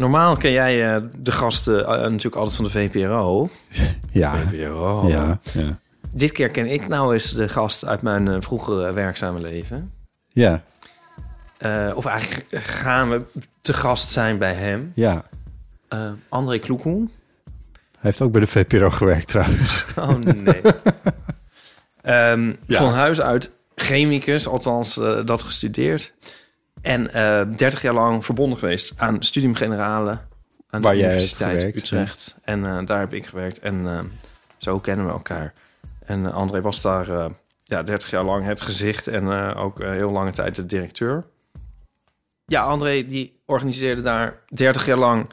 Normaal ken jij eh, de gasten eh, natuurlijk altijd van de VPRO. Ja, VPRO. ja, ja. Dit keer ken ik nou eens de gast uit mijn eh, vroegere werkzame leven. Ja, of eigenlijk gaan we te gast zijn bij hem. ja. André Kloekoen. Hij heeft ook bij de VPRO gewerkt trouwens. Oh nee. Ehm, Ja. Van huis uit chemicus, althans dat gestudeerd. En eh 30 jaar lang verbonden geweest aan Studium Generale. Aan Waar de Universiteit gewerkt, Utrecht. En eh, daar heb ik gewerkt. En eh, zo kennen we elkaar. En André was daar ja, 30 jaar lang het gezicht. En ook heel lange tijd de directeur. Ja, André die organiseerde daar 30 jaar lang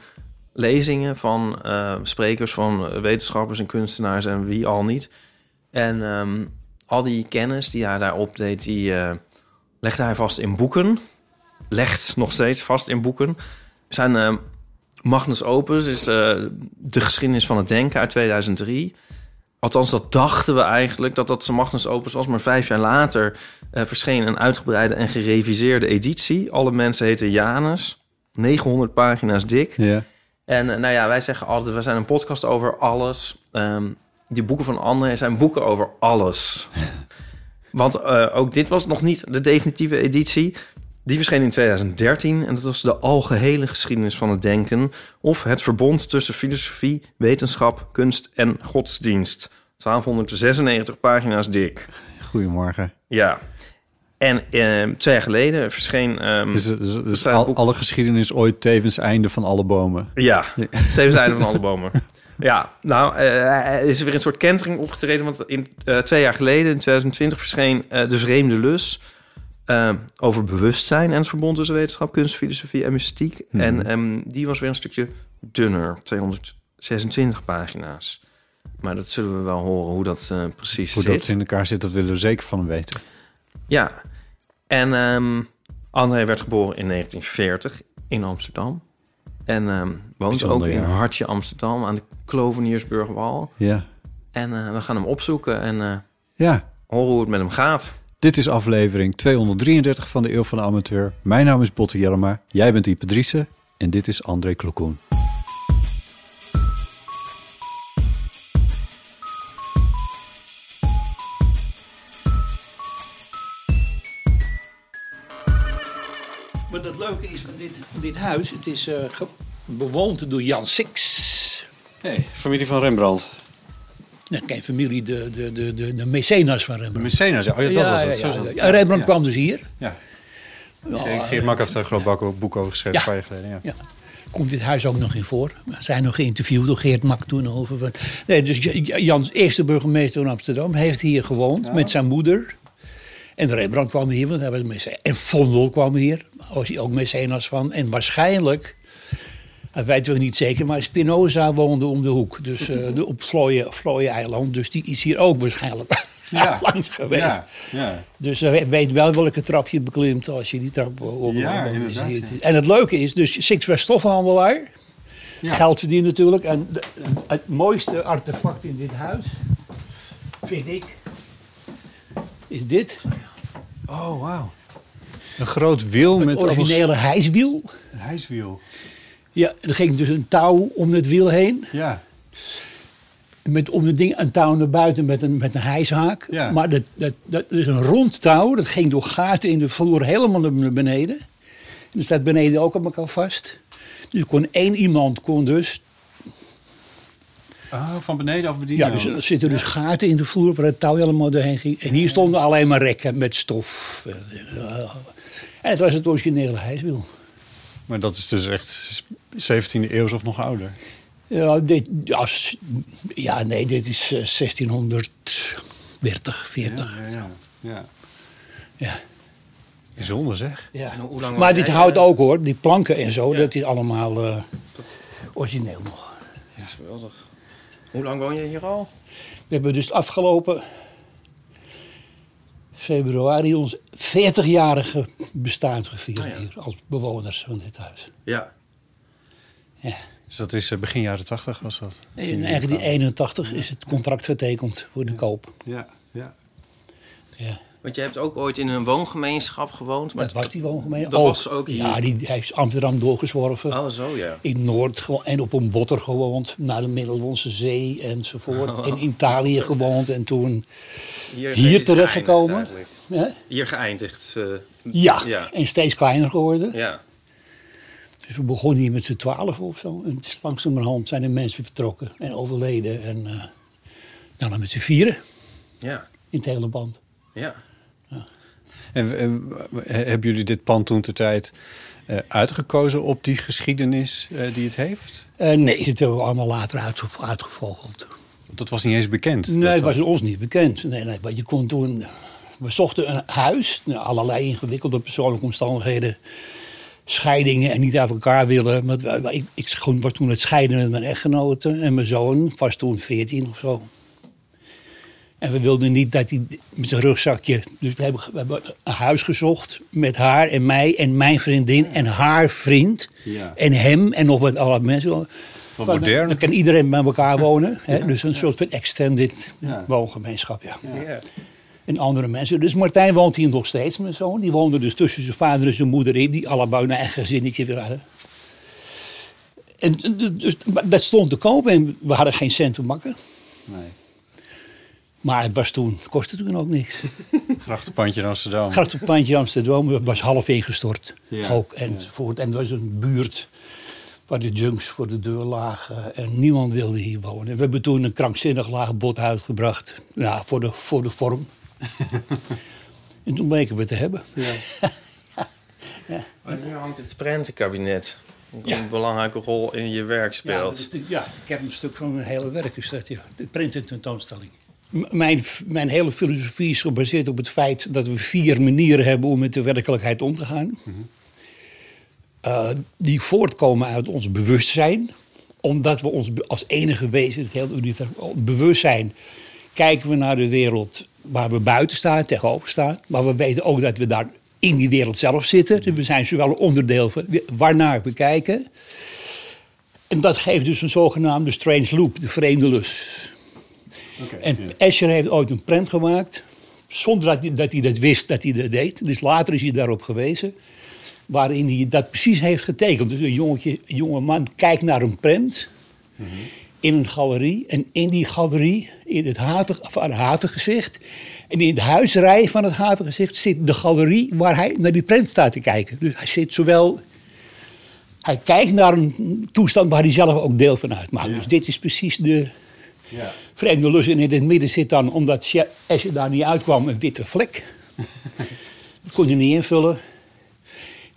lezingen van sprekers, van wetenschappers en kunstenaars en wie al niet. En ehm, al die kennis die hij daar opdeed, die legde hij vast in boeken. Legt nog steeds vast in boeken. Zijn eh, Magnus Opus is eh, de geschiedenis van het denken uit 2003. Althans, dat dachten we eigenlijk dat dat zijn Magnus Opus was. Maar vijf jaar later eh, verscheen een uitgebreide en gereviseerde editie. Alle mensen heten Janus. 900 pagina's dik. Ja. En nou ja, wij zeggen altijd, we zijn een podcast over alles. Ehm, die boeken van André zijn boeken over alles. Want ook dit was nog niet de definitieve editie. Die verscheen in 2013 en dat was de algehele geschiedenis van het denken... of het verbond tussen filosofie, wetenschap, kunst en godsdienst. 1296 pagina's dik. Goedemorgen. Ja. En eh, twee jaar geleden verscheen... ehm, Dus, dus, dus al- alle geschiedenis ooit tevens einde van alle bomen. Ja, tevens einde van alle bomen. Ja, nou, eh, er is weer een soort kentering opgetreden. Want in, eh, twee jaar geleden, in 2020, verscheen eh, De Vreemde Lus... eh, over bewustzijn en het verbond tussen wetenschap, kunst, filosofie en mystiek. Mhm. En ehm, die was weer een stukje dunner, 226 pagina's. Maar dat zullen we wel horen hoe dat eh, precies Hoe zit. dat in elkaar zit, dat willen we zeker van hem weten. Ja, en ehm André werd geboren in 1940 in Amsterdam. En ehm woont ook in ja. Hartje Amsterdam aan de Kloveniersburgwal. Ja. En eh, we gaan hem opzoeken en eh, Ja, horen hoe het met hem gaat. Dit is aflevering 233 van de Eeuw van de Amateur. Mijn naam is Botte Jellema, jij bent Ipe Driessen en dit is André Klokoen. Maar het leuke is van dit, van dit huis, het is eh, ge- bewoond door Jan Six. Hey, familie van Rembrandt. Nou, geen familie, de, de, de, de, de mecenas van De Rembrandt. Mecenas, ja. Oh, ja, dat was het. ja, Rembrandt kwam dus hier. Ja. Ja, Geert Mak heeft daar geloof ik ook een boek over geschreven, een paar jaar geleden. Ja. Komt dit huis ook nog in voor. We zijn nog geïnterviewd door Geert Mak toen over. Van, nee, dus Jans, eerste burgemeester van Amsterdam, heeft hier gewoond met zijn moeder. En Rembrandt kwam hier, want hij was mecenas. En Vondel kwam hier, was hij ook mecenas van. En waarschijnlijk, dat weten we niet zeker, maar Spinoza woonde om de hoek. Dus eh, de, op Vlooien eiland. Dus die is hier ook waarschijnlijk Ja. langs geweest. Ja, ja. Dus je weet wel welke trap je beklimt als je die trap op. Ja, inderdaad. En het leuke is, dus Six was stoffenhandelaar. Ja. Geld verdienen natuurlijk. En de- het mooiste artefact in dit huis, vind ik, is dit. Oh, wauw. Een groot wiel Het met allemaal originele hijswiel. Een hijswiel. Ja, er ging dus een touw om het wiel heen. Ja. met om het ding een touw naar buiten met een, met een hijshaak. Ja. Maar dat, dat, dat is een rond touw. Dat ging door gaten in de vloer helemaal naar beneden. En dat staat beneden ook op elkaar vast. Dus kon één iemand kon dus... Oh, van beneden af bedienen. Ja, dus er zitten dus gaten in de vloer waar het touw helemaal doorheen ging. En hier stonden alleen maar rekken met stof. En het was het originele hijswiel. Maar dat is dus echt 17e eeuw of nog ouder. Ja, dit, ja, s- ja, nee, dit is eh, 1630, 40. Ja, ja, ja. Ja. Bijzonder zeg. Ja. En hoe lang Maar dit houdt eh? ook hoor, die planken en zo, dat is allemaal eh, origineel nog. Dat is geweldig. Hoe lang woon je hier al? We hebben dus afgelopen februari ons 40-jarige bestaan gevierd Ah, ja. hier als bewoners van dit huis. Ja. Ja. Dus dat is eh, begin jaren 80 was dat. In 1981 is het contract vertekend voor de koop. Ja, ja. Ja. Want je hebt ook ooit in een woongemeenschap gewoond. Maar Dat was die woongemeente. Dat was ook hier. Ja, die, hij is Amsterdam doorgezworven. Oh, zo ja. in Noord en op een botter gewoond, naar de Middellandse Zee enzovoort. Oh. In Italië gewoond en toen Hier, hier terechtgekomen. geëindigd. Hier geëindigd. eh, Ja, Ja. en steeds kleiner geworden. ja. Dus we begonnen hier met z'n twaalf of zo. En langzamerhand zijn er mensen vertrokken en overleden. En eh daarna met z'n vieren Ja. in het hele band. Ja. En, en, eh, hebben jullie dit pand toen ter tijd eh, uitgekozen op die geschiedenis eh, die het heeft? Eh, nee, dat hebben we allemaal later uitge- uitgevogeld. Dat was niet eens bekend. Nee, dat het was dat- ons niet bekend. Nee, nee, maar je kon toen... We zochten een huis, nou, allerlei ingewikkelde persoonlijke omstandigheden. Scheidingen en niet uit elkaar willen. Maar ik, ik gewoon was toen het scheiden met mijn echtgenote. En mijn zoon was toen 14 of zo. En we wilden niet dat hij met zijn rugzakje... Dus we hebben, we hebben een huis gezocht met haar en mij en mijn vriendin en haar vriend. Ja. En hem en nog wat alle mensen. Wat modern. Dan kan iedereen bij elkaar wonen. Hè? Dus een soort van extended Ja. woongemeenschap, ja. En andere mensen. Dus Martijn woont hier nog steeds, mijn zoon. Die woonde dus tussen zijn vader en zijn moeder in. Die allebei een eigen gezinnetje hadden. En dus, maar dat stond te koop en we hadden geen cent te makken. Nee. Maar het was toen, kostte toen ook niks. Grachtenpandje in Amsterdam. Grachtenpandje Amsterdam was half ingestort. Ja, Ook. Enzovoort. En het was een buurt waar de junks voor de deur lagen. En niemand wilde hier wonen. We hebben toen een krankzinnig laag bod uitgebracht. Ja, voor de, voor de vorm. en toen bleken we het te hebben. Maar nu hangt het prentenkabinet. Ja. een belangrijke rol in je werk Ja, speelt. is- ja, ik heb een stuk van mijn hele werk is dat, ja. De printen tentoonstelling. M- Mijn, mijn hele filosofie is gebaseerd op het feit dat we vier manieren hebben om met de werkelijkheid om te gaan. Eh, die voortkomen uit ons bewustzijn. Omdat we ons als enige wezen, het hele universum, bewustzijn, kijken we naar de wereld waar we buiten staan, tegenover staan. Maar we weten ook dat we daar in die wereld zelf zitten. Dus we zijn zowel een onderdeel van waarnaar we kijken. En dat geeft dus een zogenaamde strange loop, de vreemde lus. en Escher heeft ooit een prent gemaakt, zonder dat hij, dat hij dat wist dat hij dat deed. Dus later is hij daarop gewezen, waarin hij dat precies heeft getekend. Dus een, jongetje, een jonge man kijkt naar een prent in een galerie. En in die galerie, in het haven, havengezicht... en in de huisrij van het havengezicht zit de galerie... waar hij naar die prent staat te kijken. Dus hij zit zowel... Hij kijkt naar een toestand waar hij zelf ook deel van uitmaakt. Dus dit is precies de Ja. vreemde lus. En in het midden zit dan, omdat als je daar niet uitkwam, een witte vlek. Dat kon je niet invullen.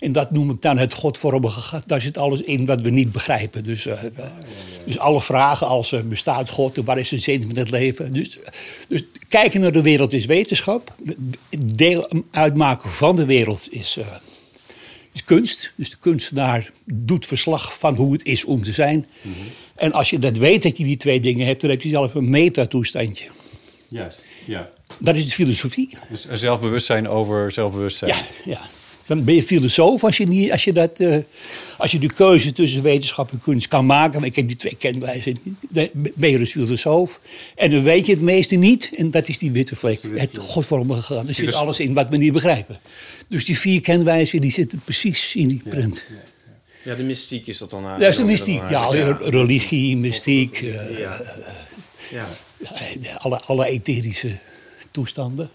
En dat noem ik dan het godvormige gat. Daar zit alles in wat we niet begrijpen. Dus, eh, dus alle vragen als eh, bestaat God, waar is de zin van het leven? Dus, dus kijken naar de wereld is wetenschap. Deel uitmaken van de wereld is, eh, is kunst. Dus de kunstenaar doet verslag van hoe het is om te zijn. En als je dat weet dat je die twee dingen hebt, dan heb je zelf een metatoestandje. Juist, ja. Dat is de filosofie. Dus zelfbewustzijn over zelfbewustzijn. Ja, ja. Dan ben je filosoof als je, niet, als je, dat, eh, als je de keuze tussen wetenschap en kunst kan maken. Ik heb die twee kenwijzen. Dan ben je dus filosoof. En dan weet je het meeste niet. En dat is die witte vlek. Het godvormige gegaan. Er zit alles in wat we niet begrijpen. Dus die vier kenwijzen die zitten precies in die print. Ja, de mystiek is dat dan Dat is de eigenlijk. mystiek. Ja, religie, mystiek. eh, Ja. Ja. Ja, Alle, alle etherische toestanden.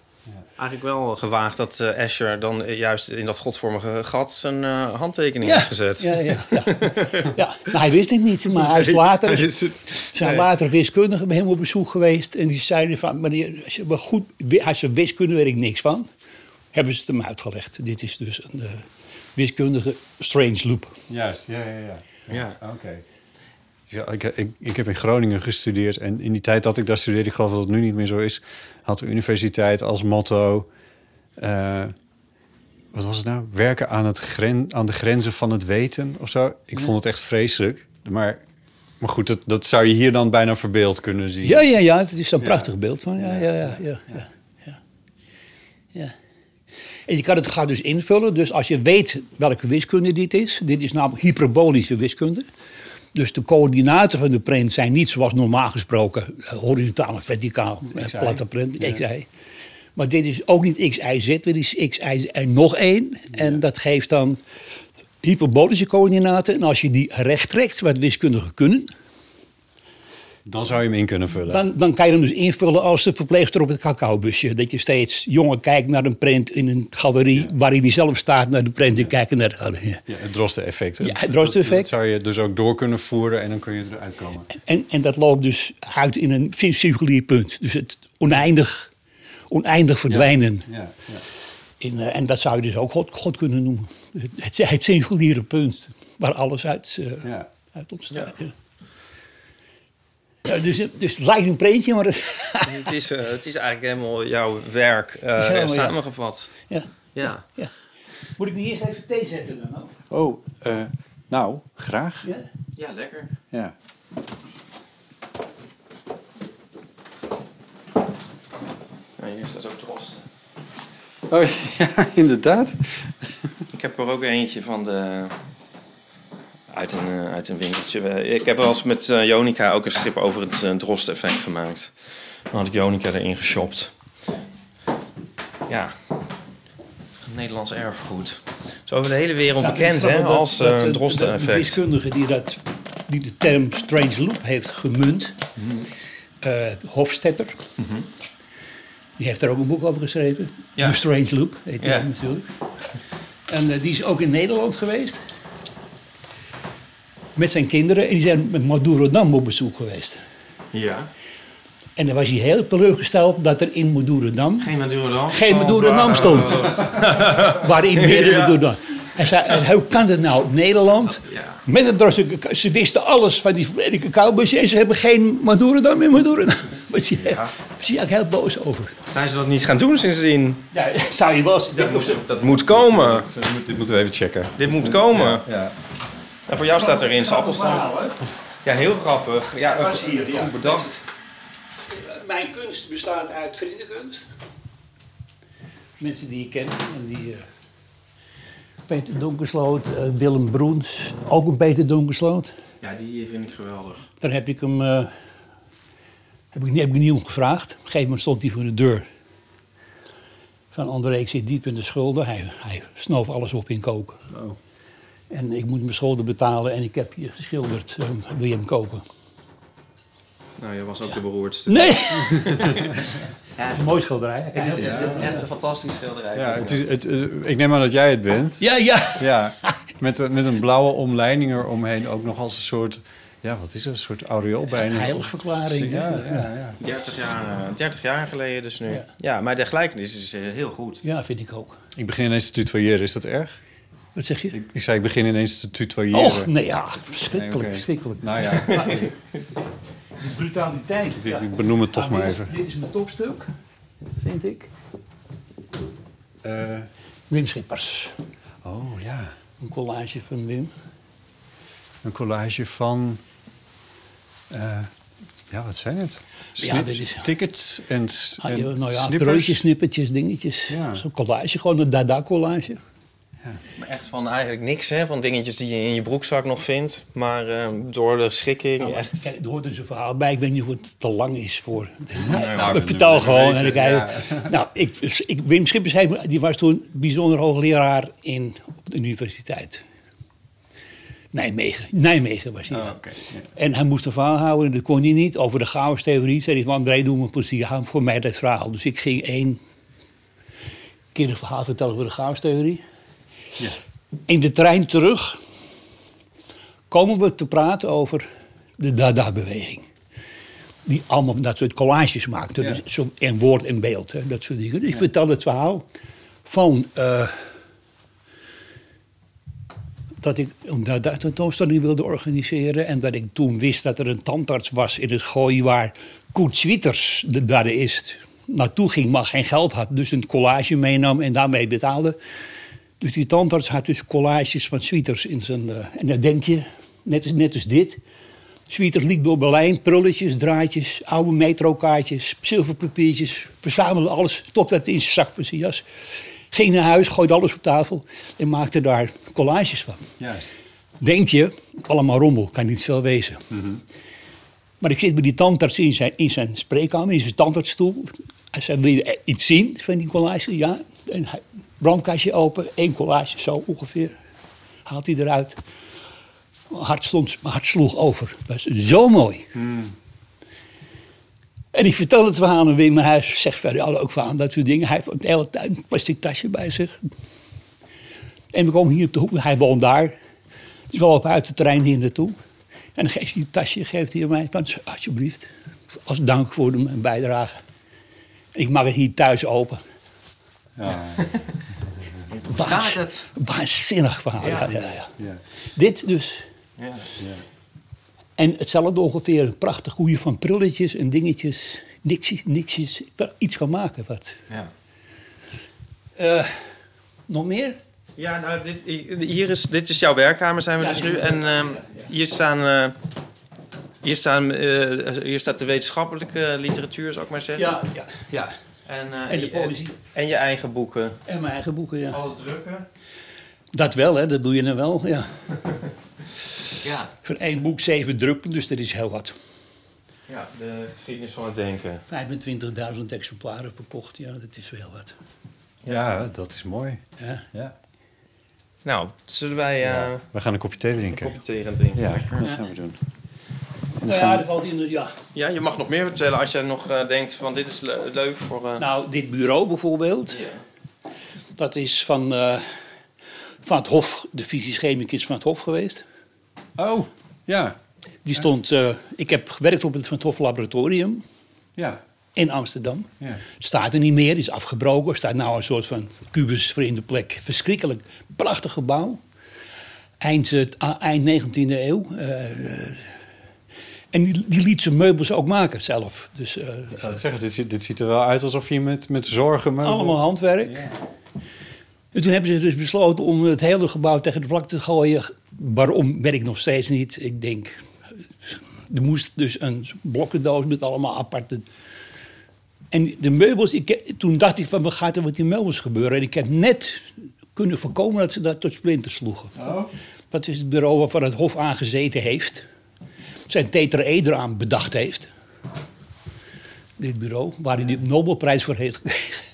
Eigenlijk wel gewaagd dat eh Asher dan eh, juist in dat godvormige gat zijn eh, handtekening heeft gezet. Ja, ja, ja. ja. Nou, hij wist het niet, maar hij is later, zijn Nee. later wiskundige bij hem op bezoek geweest. En die zeiden van, meneer, als je wel goed, als je wiskunde weet ik niks van. Hebben ze het hem uitgelegd. Dit is dus een wiskundige strange loop. Juist, ja, ja, ja. Ja. Oké. Ja, ik, ik, ik heb in Groningen gestudeerd en in die tijd dat ik daar studeerde, ik geloof dat het nu niet meer zo is, had de universiteit als motto, eh, wat was het nou? Werken aan, het gren, aan de grenzen van het weten of zo. Ik vond het echt vreselijk. Maar, maar goed, dat, dat zou je hier dan bijna verbeeld kunnen zien. Ja, ja, ja, het is een prachtig beeld van. Ja, ja, ja, ja, ja, ja. ja. En je kan het gaat dus invullen. Dus als je weet welke wiskunde dit is, dit is namelijk hyperbolische wiskunde. Dus de coördinaten van de print zijn niet zoals normaal gesproken eh, horizontaal of verticaal, eh, platte print, XY. Maar dit is ook niet XY Z, dit is XY en nog één. En dat geeft dan hyperbolische coördinaten. En als je die recht trekt, wat wiskundigen kunnen, Dan zou je hem in kunnen vullen. dan, dan kan je hem dus invullen als de verpleegster op het cacaobusje. Dat je steeds jongen kijkt naar een print in een galerie... waarin hij zelf staat naar de print en kijken naar de galerie. Ja, het Drosten-effect. hè? Ja, het Drosten-effect. Dat, dat zou je dus ook door kunnen voeren en dan kun je eruit komen. En, en dat loopt dus uit in een circulier punt. Dus het oneindig, oneindig verdwijnen. Ja, ja. In, eh, en dat zou je dus ook God, God kunnen noemen. Het, het circuliere punt waar alles uit, eh, Ja. uit ontstaat. Ja. Ja, dus, dus het lijkt een printje, maar het, Het, is, eh, het is eigenlijk helemaal jouw werk eh, helemaal, samengevat. ja, Ja. ja. Moet ik niet eerst even thee zetten dan? ook? Oh, eh, nou, graag. Ja? ja, lekker. Ja. Ja, hier staat ook drosten. Oh, ja, inderdaad. Ik heb er ook eentje van de... Uit een, eh, uit een winkeltje. Ik heb wel eens met eh, Jonica ook een strip over het uh, Drost-effect gemaakt. Dan had ik Jonica erin geshopt. Ja. Nederlands erfgoed. Zo over de hele wereld Ja, bekend, hè? Als dat, uh, eh, dat De wiskundige die, dat, die de term strange loop heeft gemunt, eh, Hofstetter, die heeft daar ook een boek over geschreven. Ja. The Strange Loop heet Ja. ook natuurlijk. En eh, die is ook in Nederland geweest. Met zijn kinderen. En die zijn met Madurodam op bezoek geweest. Ja. En dan was hij heel teleurgesteld dat er in Madurodam Geen Madurodam. geen Madurodam stond. Waarin meer Ja. Madurodam. En zei, en hoe kan dat nou? Nederland, ja. met het ze wisten alles van die verwerkte cacaobusje en ze hebben geen Madurodam in Madurodam. Daar was hij eigenlijk heel boos over. Zijn ze dat niet gaan doen sindsdien? Ja, zou je wel. Dat moet, dat moet komen. Dit moeten we even checken. Dit moet komen. Ja. En voor jou staat er in Appelstam. Ja, heel grappig. Ja, was hier, ja. goed bedacht. Mijn kunst bestaat uit vriendenkunst. Mensen die ik ken. En die, eh, Peter Donkersloot, eh, Willem Broens, ook een Peter Donkersloot. Ja, die vind ik geweldig. Daar heb ik hem eh, heb ik, heb ik niet om gevraagd. Op een gegeven moment stond hij voor de deur. Van André, ik zit diep in de schulden. Hij, hij snoof alles op in koken. Oh. En ik moet mijn schulden betalen en ik heb je geschilderd. Eh, wil je hem kopen? Nou, jij was ook de beroerdste. Nee! ja, is een mooi schilderij. Het is, het is echt een fantastisch schilderij. Ja, het is, het, eh, ik neem aan dat jij het bent. Ja, ja. Ja, met, een- met een blauwe omleiding eromheen. Ook nog als een soort, ja, wat is het? Een soort aureool bijna. Een heiligverklaring. Ja, Ja, ja, ja. 30 jaar, eh, 30 jaar geleden dus nu. Ja. Ja, maar de gelijkenis is eh, heel goed. Ja, vind ik ook. Ik begin ineens te tutoyeren, is dat erg? Wat zeg je? Ik, ik zei, ik begin ineens te tutoyeren. Och, nee, ja. Verschrikkelijk, Nee, verschrikkelijk. Nou ja, Die brutaliteit. ik, ik benoem het toch Nou, maar even. Dit is mijn topstuk, vind ik. Eh, Wim Schippers. oh ja, Een collage van Wim. een collage van, eh, ja, wat zijn het? Ja, dit is- Tickets en, Ah, en ja, nou ja, broodjes, snippertjes, dingetjes. Ja. Zo'n collage, gewoon een dada-collage. Maar echt van eigenlijk niks, hè? Van dingetjes die je in je broekzak nog vindt. Maar eh, door de schikking Nou, echt... Kijk, er hoort dus een verhaal bij. Ik weet niet of het te lang is voor... nou, nou, ik vertel gewoon. weten, en ik, ja. Nou, ik, ik, Wim Schippers die was toen bijzonder hoogleraar in, op de universiteit. Nijmegen. Nijmegen was hij. Oh. Ja. En hij moest een verhaal houden, dat kon hij niet. Over de chaos-theorie. Zei hij van, André, doe me plezier, voor mij dat verhaal. Dus ik ging één keer een verhaal vertellen over de chaos-theorie. Ja. In de trein terug komen we te praten over de Dada-beweging. Die allemaal dat soort collages maakte. Ja. Dus zo, en woord en beeld, hè, dat soort dingen. Dus ik vertel het verhaal van... eh, dat ik een tentoonstelling wilde organiseren. En dat ik toen wist dat er een tandarts was in het gooi waar Koet Zwieters de dadaïst naartoe ging, maar geen geld had. Dus een collage meenam en daarmee betaalde. Dus die tandarts had dus collages van Zwieters in zijn... eh, en dan denk je, net als, net als dit... Zwieters liep door Berlijn, prulletjes, draadjes, oude metrokaartjes, zilverpapiertjes. Verzamelde alles, stopte dat in zijn zak van zijn jas. Ging naar huis, gooide alles op tafel en maakte daar collages van. Juist. Denk je, allemaal rommel, kan niet veel wezen. Maar ik zit bij die tandarts in zijn, in zijn spreekkamer, in zijn tandartsstoel. Hij zei, wil je iets zien van die collage? Ja. En hij, brandkastje open, één collage zo ongeveer. Haalt hij eruit. Mijn hart, stond, mijn hart sloeg over. Dat was zo mooi. En ik vertel het verhaal aan Wim, maar hij zegt verder alle ook van dat soort dingen. Hij heeft de hele tijd een plastic tasje bij zich. En we komen hier op de hoek, hij woont daar. Dus we lopen uit de trein hier naartoe. En dan geeft hij een tasje, geeft hij aan mij. Van, alsjeblieft, als dank voor de- mijn bijdrage. En ik mag het hier thuis open. Ja. Waans, waanzinnig verhaal. Ja. Ja, ja, Ja. Dit dus. Ja. En hetzelfde ongeveer, een prachtig goeie van prulletjes en dingetjes. Niksjes, niksjes. Ik wil iets gaan maken, wat. Ja. Eh, nog meer? Ja, nou, dit, hier is, dit is jouw werkkamer, zijn we Ja, dus nu. En ehm, hier staan... eh, hier, staan eh, hier staat de wetenschappelijke literatuur, zou ik maar zeggen. Ja, ja, ja. En, eh, En de je- poëzie. En je eigen boeken. En mijn eigen boeken, ja. Alle drukken. Dat wel, hè, dat doe je dan wel, ja. Ja. Voor één boek zeven drukken, dus dat is heel wat. Ja, de geschiedenis van het denken. 25.000 exemplaren verkocht, ja, dat is wel wat. ja, dat is mooi. Ja. Ja. Nou, zullen wij eh We gaan een kopje thee een drinken. kopje thee gaan drinken? Ja, dat gaan we doen. Nou ja, dat valt in de, ja. Ja, je mag nog meer vertellen als jij nog eh, denkt van dit is le- leuk voor... eh, Nou, dit bureau bijvoorbeeld, ja. dat is van, eh, van het Hof, de fysisch-chemicus van het Hof geweest. Oh, ja. Die stond, eh, ik heb gewerkt op het Van het Hof Laboratorium Ja. in Amsterdam. Ja. Staat er niet meer, is afgebroken. Staat nou een soort van kubus voor in de plek. Verschrikkelijk prachtig gebouw. Eind, eind 19e eeuw. En die, die liet zijn meubels ook maken zelf. Dus eh, Ik zou het zeggen, dit, ziet- dit ziet er wel uit alsof je met, met zorgen... meubel- allemaal handwerk. En toen hebben ze dus besloten om het hele gebouw tegen de vlakte te gooien. Waarom, weet ik nog steeds niet. Ik denk, er moest dus een blokkendoos met allemaal aparte... En de meubels, ik, toen dacht ik van, wat gaat er met die meubels gebeuren? En ik heb net kunnen voorkomen dat ze dat tot splinters sloegen. Dat is het bureau waarvan het Hof aangezeten heeft. Zijn tetraeder bedacht heeft. Dit bureau, waar hij de Nobelprijs voor heeft gekregen.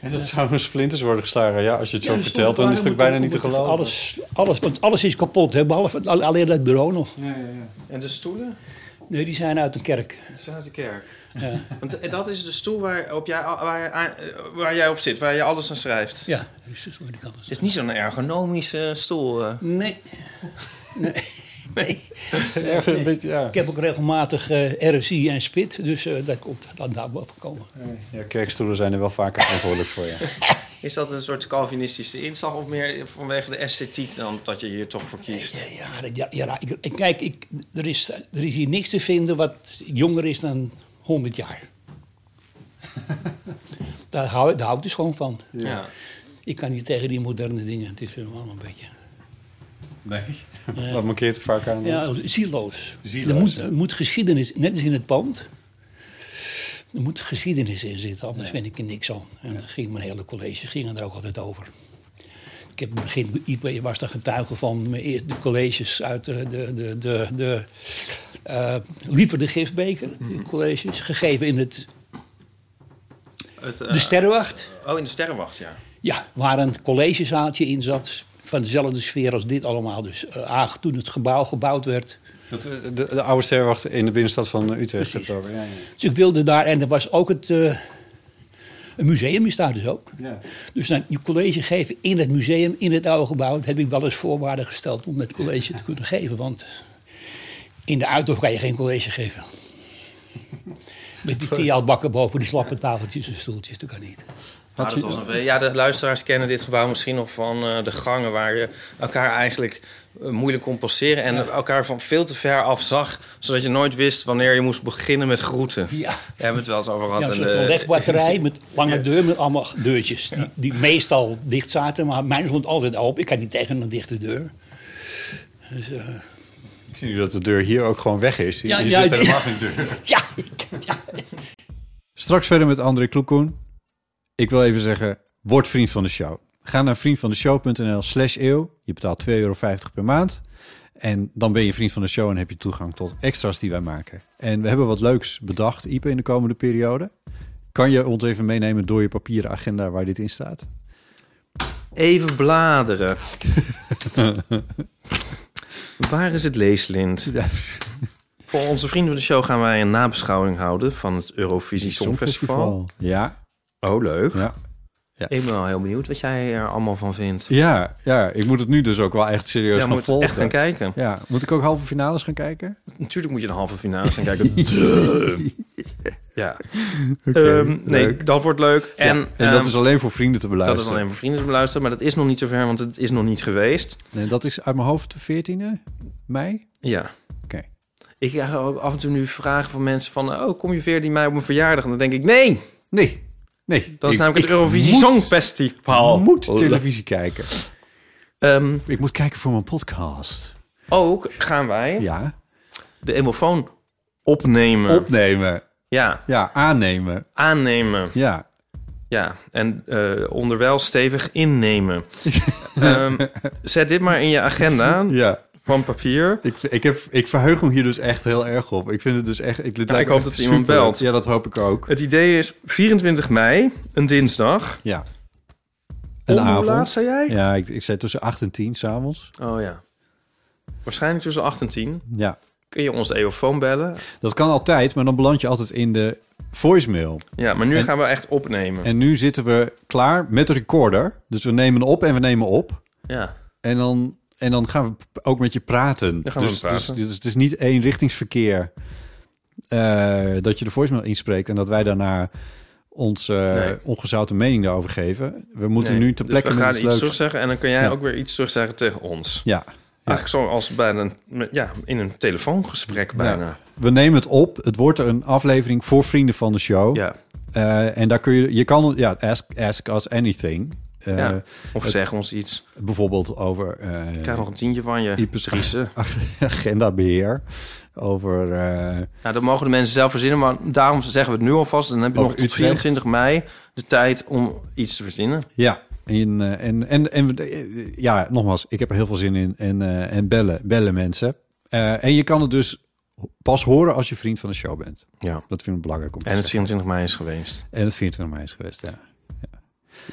En dat zouden splinters worden geslagen. Ja, als je het zo Ja, er vertelt, dan is het ook bijna niet te geloven. Alles, alles, want alles is kapot, hè, behalve al- alleen dat bureau nog. Ja, ja, ja. En de stoelen? Nee, die zijn uit een kerk. Die zijn uit de kerk. Ja, Want eh, dat is de stoel waar, op jij, waar, eh, waar jij op zit, waar je alles aan schrijft. ja dat is dus waar kan Het is niet zo'n ergonomische stoel. eh. Nee. nee. nee. Erg een beetje, ja. Ik heb ook regelmatig eh, RSI en SPIT, dus eh, dat komt dan daar boven komen. ja. Kerkstoelen zijn er wel vaker verantwoordelijk voor, ja. Is dat een soort Calvinistische inslag of meer vanwege de esthetiek dan dat je hier toch voor kiest? Ja, ja, ja ik, ik- kijk, ik, er, is, er is hier niks te vinden wat jonger is dan 100 jaar. daar, hou, daar hou ik dus gewoon van. Ja. Ik kan niet tegen die moderne dingen. Het is allemaal een beetje... Nee. Wat mankeert er vaak aan? Ja, zieloos. Zieloos, er, moet, ja. er moet geschiedenis, net als in het pand, er moet geschiedenis in zitten, anders vind ik er niks aan. En dan ging mijn hele college ging er ook altijd over. Ik heb in het begin, ik was daar getuige van mijn eerste colleges uit de, de, de, de, de eh, Liever de Gifbeker, die colleges, gegeven in het, Het, eh, de Sterrenwacht. Oh, in de Sterrenwacht, ja. Ja, waar een collegezaaltje in zat. Van dezelfde sfeer als dit allemaal. Dus uh, toen het gebouw gebouwd werd. Dat, de, de, de oude sterwacht in de binnenstad van Utrecht. Precies. Ja, ja. Dus ik wilde daar, en er was ook het. eh, een museum is daar dus ook. Ja. Dus dan je college geven in het museum, in het oude gebouw. Dat heb ik wel eens voorwaarden gesteld om het college te kunnen geven. Want in de uithof kan je geen college geven. Met die theaalbakken boven die slappe tafeltjes en stoeltjes, dat kan niet. Dat was een- ja, de luisteraars kennen dit gebouw misschien nog van eh, de gangen... waar je elkaar eigenlijk eh, moeilijk kon passeren... en elkaar van veel te ver af zag... zodat je nooit wist wanneer je moest beginnen met groeten. Ja. Daar hebben we het wel eens over gehad. Ja, een de- wegbatterij met lange deur met allemaal deurtjes. Die, die meestal dicht zaten, maar mijn stond altijd open. Ik kan niet tegen een dichte deur. Dus, eh, Ik zie nu dat de deur hier ook gewoon weg is. Ja, je ja, zit ja. helemaal geen deur. ja, Straks verder met André Kloekoen. Ik wil even zeggen, word vriend van de show. Ga naar vriendvandeshow.nl slash eeuw. Je betaalt 2,50 euro per maand. En dan ben je vriend van de show en heb je toegang tot extra's die wij maken. En we hebben wat leuks bedacht, Ipe, in de komende periode. Kan je ons even meenemen door je papieren agenda waar dit in staat? Even bladeren. Waar is het leeslint? Voor onze vrienden van de show gaan wij een nabeschouwing houden... van het Eurovisie Songfestival. Ja, Oh, leuk. ja. Ik ben wel heel benieuwd wat jij er allemaal van vindt. Ja, ja, ik moet het nu dus ook wel echt serieus Ja, gaan moet volgen. echt gaan kijken. Ja, moet ik ook halve finales gaan kijken? Natuurlijk moet je de halve finale gaan kijken. ja. Oké, Ehm, nee, leuk. dat wordt leuk. En, En, dat ehm, is alleen voor vrienden te dat beluisteren. is alleen voor vrienden te beluisteren. Maar dat is nog niet zover, want het is nog niet geweest. Nee, dat is uit mijn hoofd de 14e mei. Ja. Oké. Ik krijg ook af en toe nu vragen van mensen van... oh, kom je 14 mei op mijn verjaardag? En dan denk ik, nee! Nee, nee. Dat is Ik- namelijk ik het Eurovisie Songfestival. moet televisie kijken. Ehm, Ik moet kijken voor mijn podcast. ook gaan wij Ja. de emofoon opnemen. Opnemen. Ja, Ja, aannemen. aannemen. Ja. Ja, en eh, onderwijl stevig innemen. Ehm, zet dit maar in je agenda Ja. Van papier. Ik, ik, heb, ik verheug me hier dus echt heel erg op. Ik vind het dus echt... Ik, Ja, ik hoop echt dat iemand belt. Ja, dat hoop ik ook. Het idee is 24 mei, een dinsdag. Ja. Om Een hoe avond. laat zei jij? Ja, ik, ik zei tussen 8 en 10 s'avonds. Oh ja. Waarschijnlijk tussen 8 en 10. Ja. Kun je ons de eeuwfoon bellen? Dat kan altijd, maar dan beland je altijd in de voicemail. Ja, maar nu En- gaan we echt opnemen. En nu zitten we klaar met de recorder. Dus we nemen op en we nemen op. ja. En dan, en dan gaan we ook met je praten. Dan gaan we dus, praten. Dus, dus het is niet één richtingsverkeer eh, dat je de voicemail inspreekt en dat wij daarna ons Nee. ongezouten mening daarover geven. We moeten Nee, nu dus plekke we met gaan iets leuks. terugzeggen en dan kun jij Ja. ook weer iets terugzeggen tegen ons. Ja. Eigenlijk zoals bij een, ja, in een telefoongesprek bijna. Ja. We nemen het op. Het wordt een aflevering voor vrienden van de show. Ja. Eh, en daar kun je, je kan, ja, ask, ask us anything. Eh, Ja. Of het- zeg ons iets. Bijvoorbeeld over eh, Ik krijg nog een tientje van je. Ipes- Driesen. agendabeheer. Over eh, Nou, dat mogen de mensen zelf verzinnen, maar daarom zeggen we het nu alvast. Dan heb je nog tot Utrecht. 24 mei de tijd om iets te verzinnen. Ja, en, eh, en, en, en ja, nogmaals, ik heb er heel veel zin in. En, eh, en bellen, bellen mensen. Eh, en je kan het dus pas horen als je vriend van de show bent. Ja. Dat vind ik belangrijk om te En het zeggen. 24 mei is geweest. En het 24 mei is geweest, ja.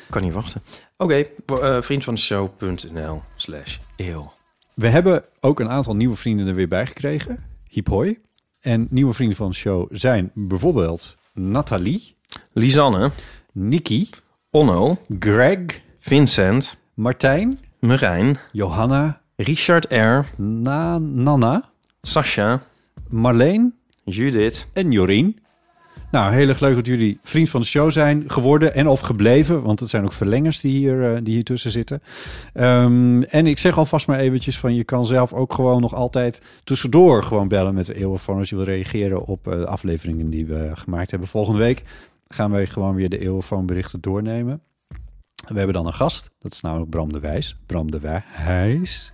Kan niet wachten. Oké, eh vriendvandeshow.nl slash eeuw. We hebben ook een aantal nieuwe vrienden er weer bij gekregen. Hiep hoi. En nieuwe vrienden van de show zijn bijvoorbeeld Nathalie, Lisanne, Nikki, Onno, Greg, Vincent, Martijn, Marijn, Johanna, Richard R., Na Nana, Sascha, Marleen Judith, en Jorien. Nou, heel erg leuk dat jullie vriend van de show zijn geworden en of gebleven. Want het zijn ook verlengers die hier, eh, die hier tussen zitten. Ehm, en ik zeg alvast maar eventjes van... je kan zelf ook gewoon nog altijd tussendoor gewoon bellen met de Eeuwenfoon... als je wil reageren op eh, de afleveringen die we gemaakt hebben. Volgende week gaan wij gewoon weer de Eeuwenfoon berichten doornemen. We hebben dan een gast. Dat is namelijk Bram de Wijs. Bram de Wijs.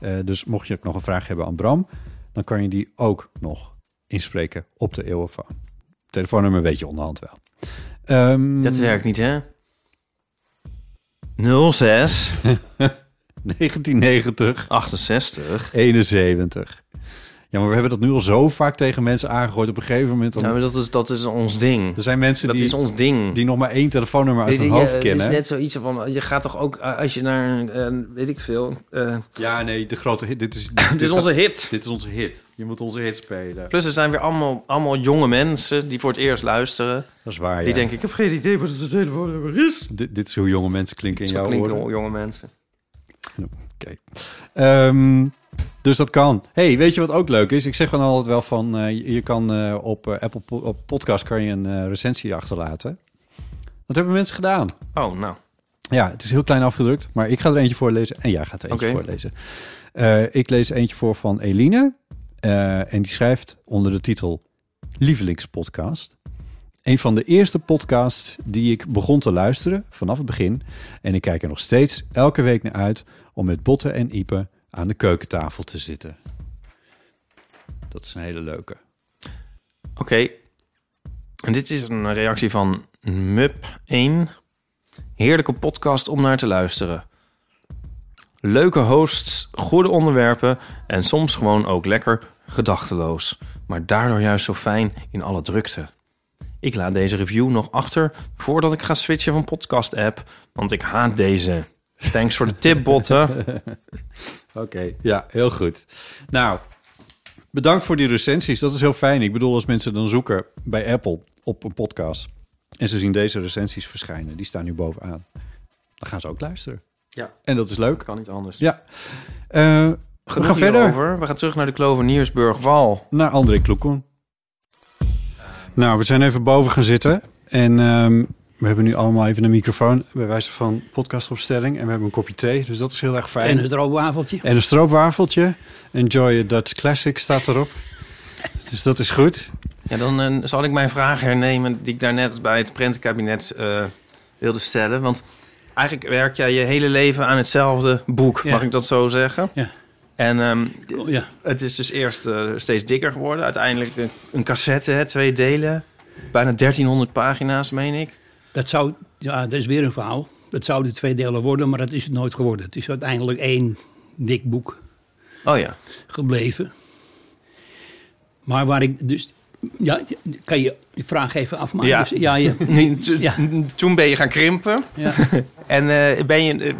Eh, dus mocht je nog een vraag hebben aan Bram... dan kan je die ook nog inspreken op de Eeuwenfoon. Telefoonnummer weet je onderhand wel. Ehm, Dat werkt niet, hè? 06 1990 68 71. Ja, maar we hebben dat nu al zo vaak tegen mensen aangegooid. Op een gegeven moment... Dan, Ja, maar dat is, dat is ons ding. er zijn mensen Dat die, is ons ding. die nog maar één telefoonnummer uit Weet hun je, hoofd Het kennen. is net zoiets van, je gaat toch ook, eh, als je naar, een, eh, weet ik veel... eh, Ja, nee, de grote hit. Dit is, dit is onze hit. Dit is onze hit. Je moet onze hit spelen. Plus er zijn weer allemaal, allemaal jonge mensen die voor het eerst luisteren. Dat is waar, Die ja. denken, ik heb geen idee wat het telefoonnummer is. Dit, dit is hoe jonge mensen klinken in jouw klinken oren. jonge mensen. Oké. Ehm, dus dat kan. hey, weet je wat ook leuk is? Ik zeg gewoon altijd wel van... eh, je, kan eh, op eh, Apple po- op podcast kan je een recensie achterlaten. Dat hebben mensen gedaan. Oh, nou. Ja, het is heel klein afgedrukt, maar ik ga er eentje voorlezen en jij gaat er eentje voorlezen. Ik lees eentje voor van Eline en die schrijft onder de titel Lievelingspodcast. Een van de eerste podcasts die ik begon te luisteren vanaf het begin. En ik kijk er nog steeds elke week naar uit om met Botte en Ipe aan de keukentafel te zitten. Dat is een hele leuke. Oké. En dit is een reactie van Mup1. Heerlijke podcast om naar te luisteren. Leuke hosts, goede onderwerpen en soms gewoon ook lekker gedachteloos. Maar daardoor juist zo fijn in alle drukte. Ik laat deze review nog achter voordat ik ga switchen van podcast-app, want ik haat deze. Thanks voor de tip, botten. Oké, ja, heel goed. Nou, bedankt voor die recensies. Dat is heel fijn. Ik bedoel, als mensen dan zoeken bij Apple op een podcast... en ze zien deze recensies verschijnen, die staan nu bovenaan... dan gaan ze ook luisteren. Ja. En dat is leuk. Kan niet anders. Ja. Eh, we gaan verder hierover. We gaan terug naar de Kloveniersburg-Wal. naar André Kloekoen. Nou, we zijn even boven gaan zitten. En ehm, we hebben nu allemaal even een microfoon... bij wijze van podcastopstelling. En we hebben een kopje thee, dus dat is heel erg fijn. En het stroopwafeltje. En een stroopwafeltje. Enjoy a Dutch Classic staat erop. dus dat is goed. Ja, dan eh, zal ik mijn vraag hernemen die ik daarnet bij het prentenkabinet eh, wilde stellen. Want eigenlijk werk jij je hele leven aan hetzelfde boek, Ja. mag ik dat zo zeggen? Ja. En ehm, Oh, ja. het is dus eerst eh, steeds dikker geworden. Uiteindelijk een, een cassette, hè, twee delen. Bijna 1300 pagina's, meen ik. Dat zou, ja, dat is weer een verhaal. Dat zouden twee delen worden, maar dat is het nooit geworden. Het is uiteindelijk één dik boek Oh ja. gebleven. Maar waar ik dus... Ja, kan je die vraag even afmaken? Ja. Dus, ja. Toen ben je gaan krimpen. ja. En eh, ben je, eh,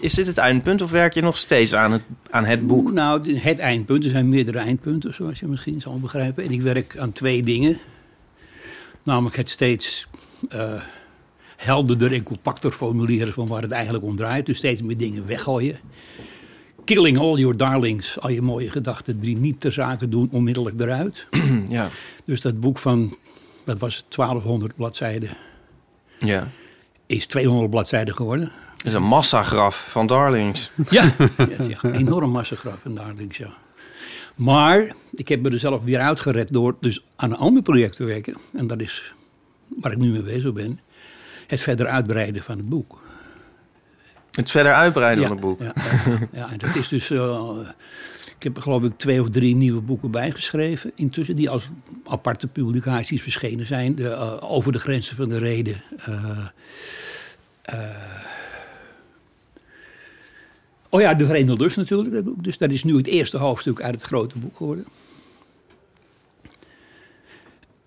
is dit het eindpunt of werk je nog steeds aan het, aan het boek? Nou, het eindpunt. Er zijn meerdere eindpunten, zoals je misschien zal begrijpen. En ik werk aan twee dingen. Namelijk het steeds eh, helderder en compacter formuleren van waar het eigenlijk om draait. Dus steeds meer dingen weggooien. Killing all your darlings. Al je mooie gedachten die niet ter zake doen, onmiddellijk eruit. Ja. Dus dat boek van, wat was het, 1200 bladzijden, ja. is 200 bladzijden geworden. Het is een massagraf van Darlings. Ja, ja, enorm massagraf en darlings, ja. Maar ik heb me er zelf weer uitgered door dus aan een ander project te werken. En dat is waar ik nu mee bezig ben. Het verder uitbreiden van het boek. Het verder uitbreiden ja, van het boek. Ja, ja, en dat is dus... eh, ik heb er geloof ik twee of drie nieuwe boeken bijgeschreven. Intussen die als aparte publicaties verschenen zijn. De, eh, over de grenzen van de reden. eh, oh ja, De Verenigde Lust natuurlijk. Dat boek. Dus dat is nu het eerste hoofdstuk uit het grote boek geworden.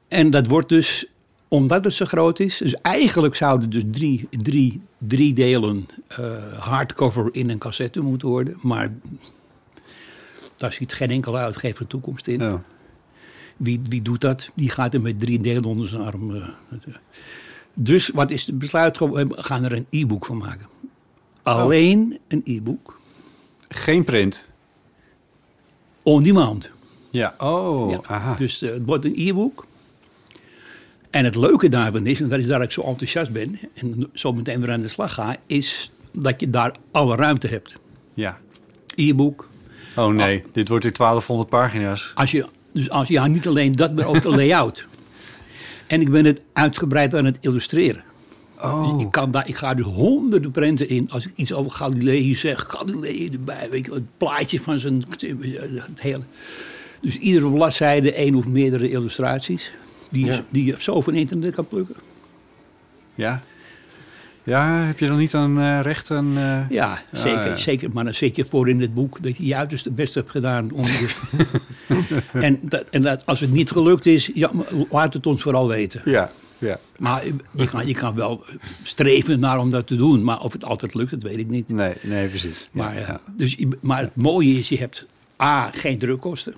En dat wordt dus, omdat het zo groot is... Dus eigenlijk zouden dus drie, drie, drie delen eh, hardcover in een cassette moeten worden. Maar daar ziet geen enkele uitgever toekomst in. Ja. Wie, wie doet dat? Die gaat er met drie delen onder zijn arm. eh, Dus wat is het besluit? We gaan er een e-book van maken. Alleen een e-book. Geen print. On demand. Ja. Oh, Ja, aha. Dus eh, het wordt een e-book. En het leuke daarvan is, en dat is dat ik zo enthousiast ben... en zo meteen weer aan de slag ga... is dat je daar alle ruimte hebt. Ja. E-book. Oh nee, dit wordt in 1200 pagina's. Als je, dus als, ja, niet alleen dat, maar ook de layout. En ik ben het uitgebreid aan het illustreren. Oh. Ik, kan daar, ik ga er honderden prenten in. Als ik iets over Galilei zeg, Galilei erbij. Weet je, het plaatje van zijn... Het hele. Dus iedere bladzijde één of meerdere illustraties. Die, Ja. die je zo van internet kan plukken. Ja. Ja, heb je dan niet een uh, recht aan... Uh... Ja, zeker, ja. zeker. Maar dan zit je voor in het boek dat je je uiterste best hebt gedaan. Om en dat, en dat, als het niet gelukt is, ja, laat het ons vooral weten. Ja, ja. Maar je kan, je kan wel streven naar om dat te doen. Maar of het altijd lukt, dat weet ik niet. Nee, nee precies. Maar, ja, ja. Dus, maar het mooie is, je hebt A, geen drukkosten.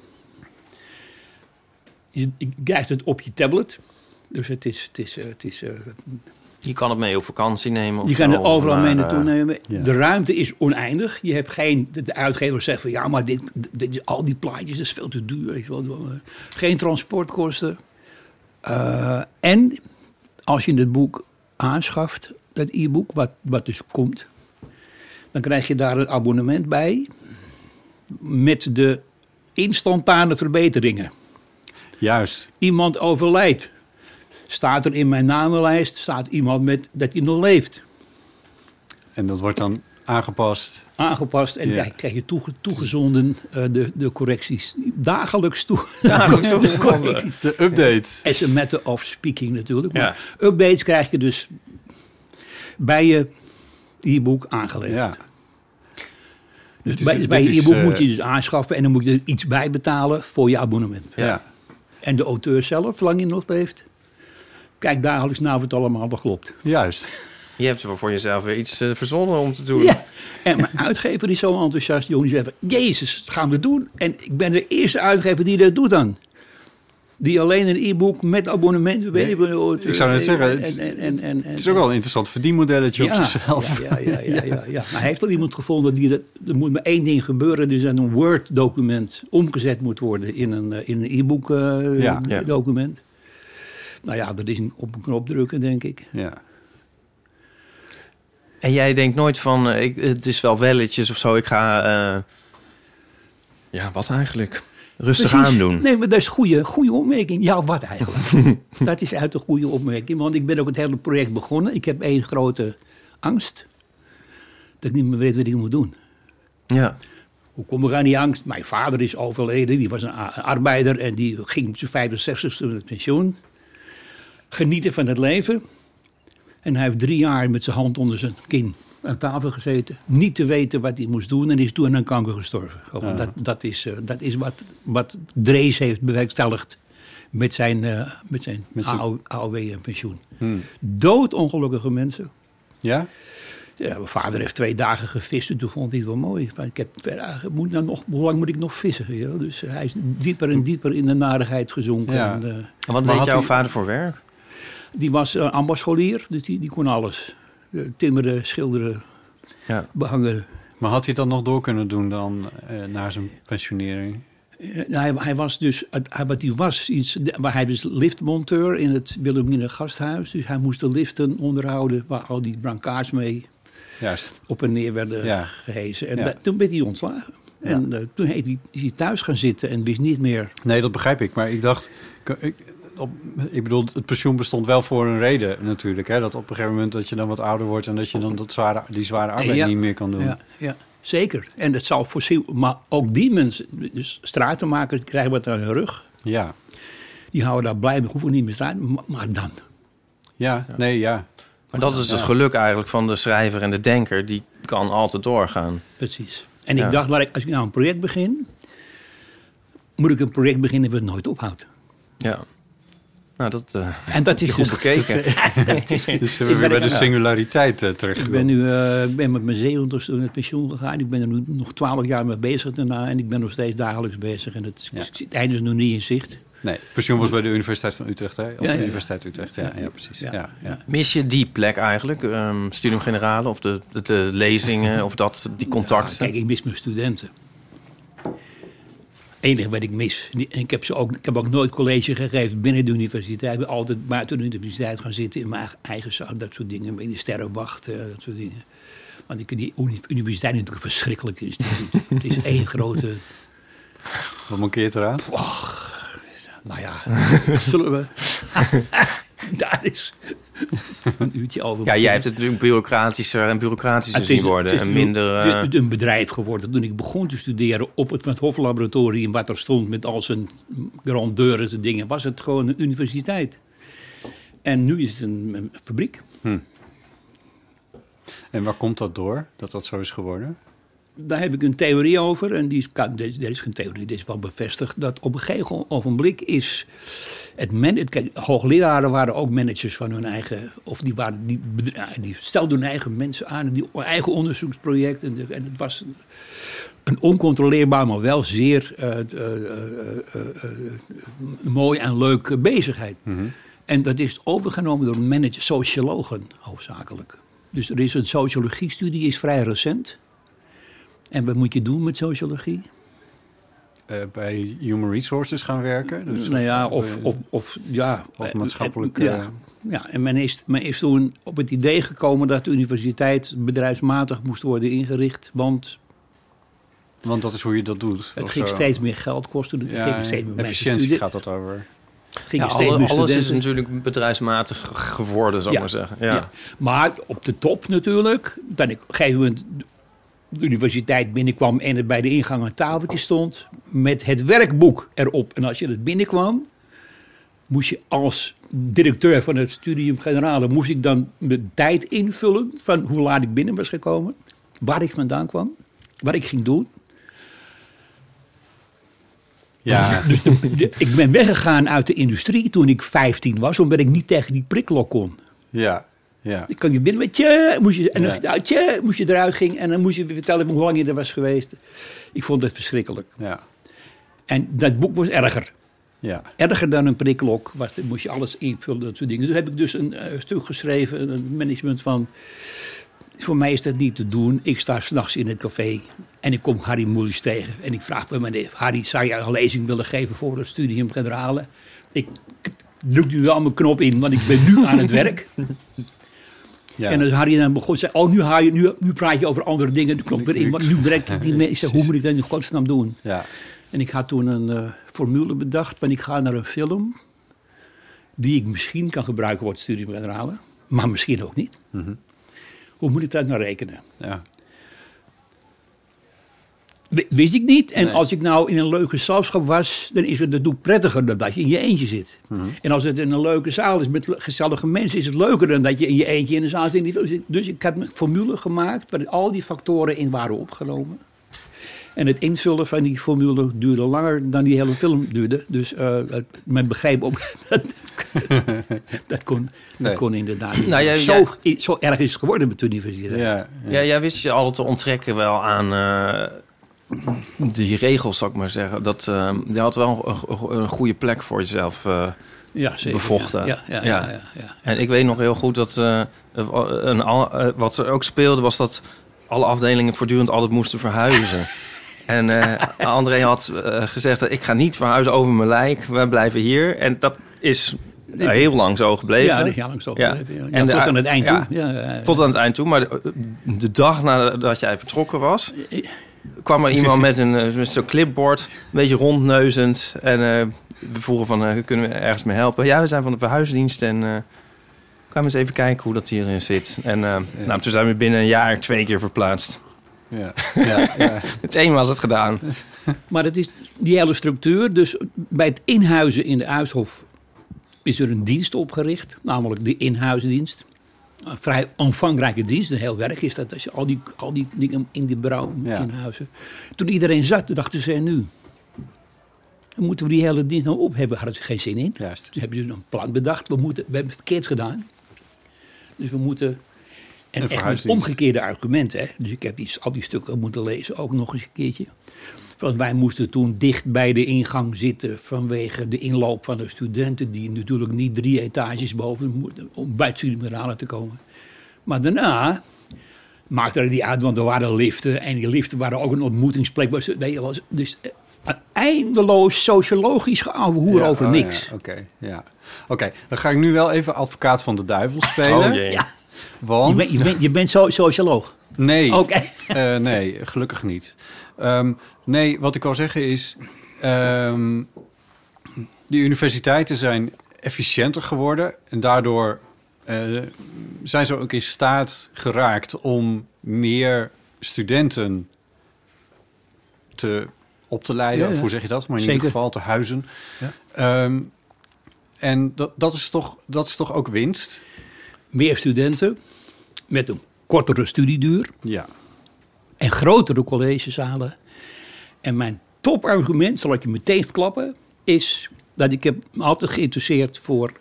Je, je krijgt het op je tablet. Dus het is... Het is, het is uh, je kan het mee op vakantie nemen. je kan het overal mee naartoe nemen. Ja. De ruimte is oneindig. Je hebt geen. De uitgever zegt van ja, maar dit, dit, al die plaatjes dat is veel te duur. Wel. Geen transportkosten. Uh, en als je het boek aanschaft, dat e-book, wat, wat dus komt, dan krijg je daar een abonnement bij met de instantane verbeteringen. Juist. Iemand overlijdt. Staat er in mijn namenlijst, staat iemand met dat hij nog leeft. En dat wordt dan aangepast. Aangepast en ja. krijg je toege, toegezonden uh, de, de correcties. Dagelijks toe. Dagelijks de, de update. As a matter of speaking natuurlijk. Maar ja. updates krijg je dus bij je e-book aangeleverd. Ja. Dus is, bij, bij je e-book uh, moet je dus aanschaffen en dan moet je er iets bij betalen voor je abonnement. Ja. En de auteur zelf, zolang hij nog leeft, kijk dagelijks naar of het allemaal nog klopt. Juist. Je hebt voor jezelf weer iets uh, verzonnen om te doen. Ja. En mijn uitgever is zo enthousiast. Jongen, die zegt, jezus, dat gaan we doen. En ik ben de eerste uitgever die dat doet dan. Die alleen een e-book met abonnement... Nee, weet ik, ik zou net zeggen, het, en, en, en, het is ook wel een interessant verdienmodelletje ja, op zichzelf. Ja, ja, ja, ja, ja, Maar hij heeft al iemand gevonden die... Dat, er moet maar één ding gebeuren. Dus een Word-document omgezet moet worden in een, in een e-book uh, ja, document. Nou ja, dat is een, op een knop drukken, denk ik. Ja. En jij denkt nooit van, ik, het is wel welletjes of zo, ik ga... Uh, ja, wat eigenlijk? Rustig aan doen. Nee, maar dat is een goede, goede opmerking. Ja, wat eigenlijk? dat is uit een goede opmerking. Want ik ben ook het hele project begonnen. Ik heb één grote angst. Dat ik niet meer weet wat ik moet doen. Ja. Hoe kom ik aan die angst? Mijn vader is overleden. Die was een arbeider en die ging op zijn 65ste met pensioen. Genieten van het leven. En hij heeft drie jaar met zijn hand onder zijn kin aan tafel gezeten. Niet te weten wat hij moest doen en is toen aan kanker gestorven. Ja. Dat, dat, is, uh, dat is wat, wat Drees heeft bewerkstelligd met zijn, uh, met zijn, met zijn... AOW en pensioen. Hmm. Doodongelukkige mensen. Ja? Ja, mijn vader heeft twee dagen gevist en toen vond hij het wel mooi. Ik heb, moet nou nog, hoe lang moet ik nog vissen? Ja? Dus hij is dieper en dieper in de narigheid gezonken. Ja. En, uh, en wat deed jouw vader voor werk? Die was uh, ambassolier, dus die, die kon alles. Uh, timmeren, schilderen, ja. behangen. Maar had hij dat nog door kunnen doen dan uh, na zijn pensionering? hij, hij, was dus, hij, wat hij was, iets, waar hij dus liftmonteur in het Wilhelmina gasthuis. Dus hij moest de liften onderhouden waar al die brancards mee Juist. op en neer werden ja. gehezen. En ja. toen werd hij ontslagen. En toen is hij thuis gaan zitten en wist niet meer. Nee, dat begrijp ik. Maar ik dacht, ik, op, ik bedoel, het pensioen bestond wel voor een reden natuurlijk. Hè? Dat op een gegeven moment dat je dan wat ouder wordt en dat je dan dat zware, die zware arbeid ja. niet meer kan doen. Ja, ja. zeker. En dat zal voorzien. Maar ook die mensen, dus stratenmakers, krijgen wat aan hun rug. Ja. Die houden daar blij mee, hoeven niet meer straten, maar, maar dan. Ja, nee, ja. Maar dat is het geluk eigenlijk van de schrijver en de denker. Die kan altijd doorgaan. Precies. En ik dacht, als ik nou een project begin... moet ik een project beginnen wat nooit ophoudt. Ja. Nou, dat, uh, en dat is goed bekeken. dat is, dus we weer bij de singulariteit uh, terug. Ik ben nu uh, ik ben met mijn in het pensioen gegaan. Ik ben er nu nog twaalf jaar mee bezig daarna. En ik ben nog steeds dagelijks bezig. En het, ja. het einde is nog niet in zicht. Nee, pensioen was bij de Universiteit van Utrecht, hè? Of ja, de Universiteit Utrecht, ja, ja, precies. Ja, ja, Mis je die plek eigenlijk? Um, studium generale of de, de, de lezingen of dat, die contacten? kijk, ik mis mijn studenten enige wat ik mis. Ik heb, ze ook, ik heb ook nooit college gegeven binnen de universiteit. Ik ben altijd buiten de universiteit gaan zitten in mijn eigen zaal. Dat soort dingen. In de sterrenwacht, uh, dat soort dingen. Want ik, die universiteit is natuurlijk verschrikkelijk. Het is, het is één grote... Wat mankeert eraan? Och, nou ja, zullen we... Daar is een uurtje over. Ja, jij hebt het natuurlijk bureaucratischer en bureaucratischer zien worden. Het is, en minder, uh... een bedrijf geworden. Toen ik begon te studeren op het Van Hof Laboratorium... wat er stond met al zijn grandeuren en dingen... was het gewoon een universiteit. En nu is het een, een fabriek. Hm. En waar komt dat door, dat dat zo is geworden? Daar heb ik een theorie over. En die is, dit is geen theorie, dit is wel bevestigd. Dat op een gegeven ogenblik is het man, kijk, hoogleraren waren ook managers van hun eigen. Of die, waren, die, die stelden hun eigen mensen aan. Die eigen onderzoeksproject. En, en het was een, oncontroleerbaar, maar wel zeer eh, eh, eh, mooi en leuke bezigheid. En dat is overgenomen door managers, sociologen hoofdzakelijk. Dus er is een sociologie-studie, is vrij recent. En wat moet je doen met sociologie? Eh, bij Human Resources gaan werken? Dus, nou ja, of, eh, of, of ja. Of maatschappelijk, eh, eh, ja, ja, en men is, men is toen op het idee gekomen dat de universiteit bedrijfsmatig moest worden ingericht. Want Want dat is hoe je dat doet. het ging zo. steeds meer geld kosten. Het Ja, ging steeds meer mensen efficiëntie gaat dat over. Gingen Ja, steeds alle- meer alles is natuurlijk bedrijfsmatig geworden, zou ik maar zeggen. Ja. Ja. Maar op de top natuurlijk, dat ik op een gegeven moment de universiteit binnenkwam en er bij de ingang een tafeltje stond met het werkboek erop. En als je het binnenkwam, moest je als directeur van het studium generale, moest ik dan de tijd invullen van hoe laat ik binnen was gekomen, waar ik vandaan kwam, wat ik ging doen. Ja, Dus de- de- ik ben weggegaan uit de industrie toen ik 15 was, omdat ik niet tegen die prikklok kon. ja, ja. Dan kwam je binnen met tje, moest je, en dan Ja. ja. tje, moest je eruit ging en dan moest je weer vertellen hoe lang je er was geweest. Ik vond het verschrikkelijk. ja, En dat boek was erger. ja. Erger dan een prikklok. Was, dan moest je alles invullen, dat soort dingen. Toen heb ik dus een eh, stuk geschreven, een management van... Voor mij is dat niet te doen. Ik sta s'nachts in het café en ik kom Harry Moelis tegen. En ik vraag bij meneer, Harry, zou jij een lezing willen geven voor het studium generale? Ik druk nu wel mijn knop in, want ik ben nu aan het werk. ja. En als Harry dan begon, zei, oh, nu, haal je, nu, nu praat je over andere dingen. De knop weer in, nu brek ik die mee. Ik zei, hoe moet ik dat in godsnaam doen? ja. En ik had toen een eh, formule bedacht, van ik ga naar een film... die ik misschien kan gebruiken voor het studium generale, maar misschien ook niet. Hoe moet ik dat nou rekenen? ja. Wist ik niet. En Nee. als ik nou in een leuke gezelschap was, dan is het natuurlijk prettiger dan dat je in je eentje zit. En als het in een leuke zaal is met gezellige mensen, is het leuker dan dat je in je eentje in een zaal zit. Dus ik- Dus ik heb een formule gemaakt waar al die factoren in waren opgenomen. En het invullen van die formule duurde langer dan die hele film duurde. Dus eh, het- men begreep ook dat dat kon, Nee. dat kon inderdaad niet. Nou, jij- zo, jij- zo erg is het geworden met de universiteit. ja, ja. Ja, jij wist je altijd te onttrekken wel aan eh, die regels, zou ik maar zeggen. Dat, eh, je had wel een, een goede plek voor jezelf. eh. Ja, zeker. Bevochten. Ja, ja, ja. En ik weet nog heel goed dat eh, een, wat er ook speelde was dat alle afdelingen voortdurend altijd moesten verhuizen. En André had gezegd dat ik ga niet verhuizen over mijn lijk, we blijven hier. En dat is heel lang zo gebleven. Ja, is lang zo gebleven, ja. Ja, En de- tot aan het eind ja. toe. Tot aan het eind toe. Maar de, de dag nadat jij vertrokken was, kwam er iemand met, een, eh, met zo'n clipboard, een beetje rondneuzend. En eh, we vroegen van, eh, kunnen we ergens mee helpen? Ja, we zijn van de verhuisdienst en eh kwamen eens even kijken hoe dat hier zit. En eh, nou, toen zijn we binnen een jaar twee keer verplaatst. ja, ja, ja. Meteen was het gedaan. Maar het is die hele structuur. Dus bij het inhuizen in de Uishof is er een dienst opgericht. Namelijk de inhuisdienst. Een vrij omvangrijke dienst. Een heel werk is dat. Als je al die, al die dingen in die brouw Ja. inhuizen. Toen iedereen zat, dachten ze en nu. Moeten we die hele dienst nou opheffen. Hadden ze geen zin in. Juist. Toen hebben ze een plan bedacht. We, moeten, we hebben het verkeerd gedaan. Dus we moeten... En Een echt met omgekeerde argumenten. Hè? Dus ik heb die, al die stukken moeten lezen, ook nog eens een keertje. Want wij moesten toen dicht bij de ingang zitten vanwege de inloop van de studenten... die natuurlijk niet drie etages boven moeten om bij het studium te komen. Maar daarna maakte er niet uit, want er waren liften. En die liften waren ook een ontmoetingsplek. Was, nee, het was dus eh, een eindeloos sociologisch hoer Ja, over oh, niks. ja, Oké, ja. Oké, dan ga ik nu wel even advocaat van de duivel spelen. Oh jee. Ja, Want... je, bent, je, bent, je bent zo, socioloog. Nee, Oké. Eh, nee, gelukkig niet. Ehm, nee, wat ik wil zeggen is... ehm de universiteiten zijn efficiënter geworden... en daardoor eh, zijn ze ook in staat geraakt... om meer studenten te, op te leiden. Ja, ja. Of hoe zeg je dat? Maar in Zeker. ieder geval te huizen. Ja. Ehm, en dat, dat, is toch, dat is toch ook winst? Meer studenten met een kortere studieduur Ja. En grotere collegezalen. En mijn topargument, zal ik je meteen verklappen, is dat ik heb me altijd geïnteresseerd voor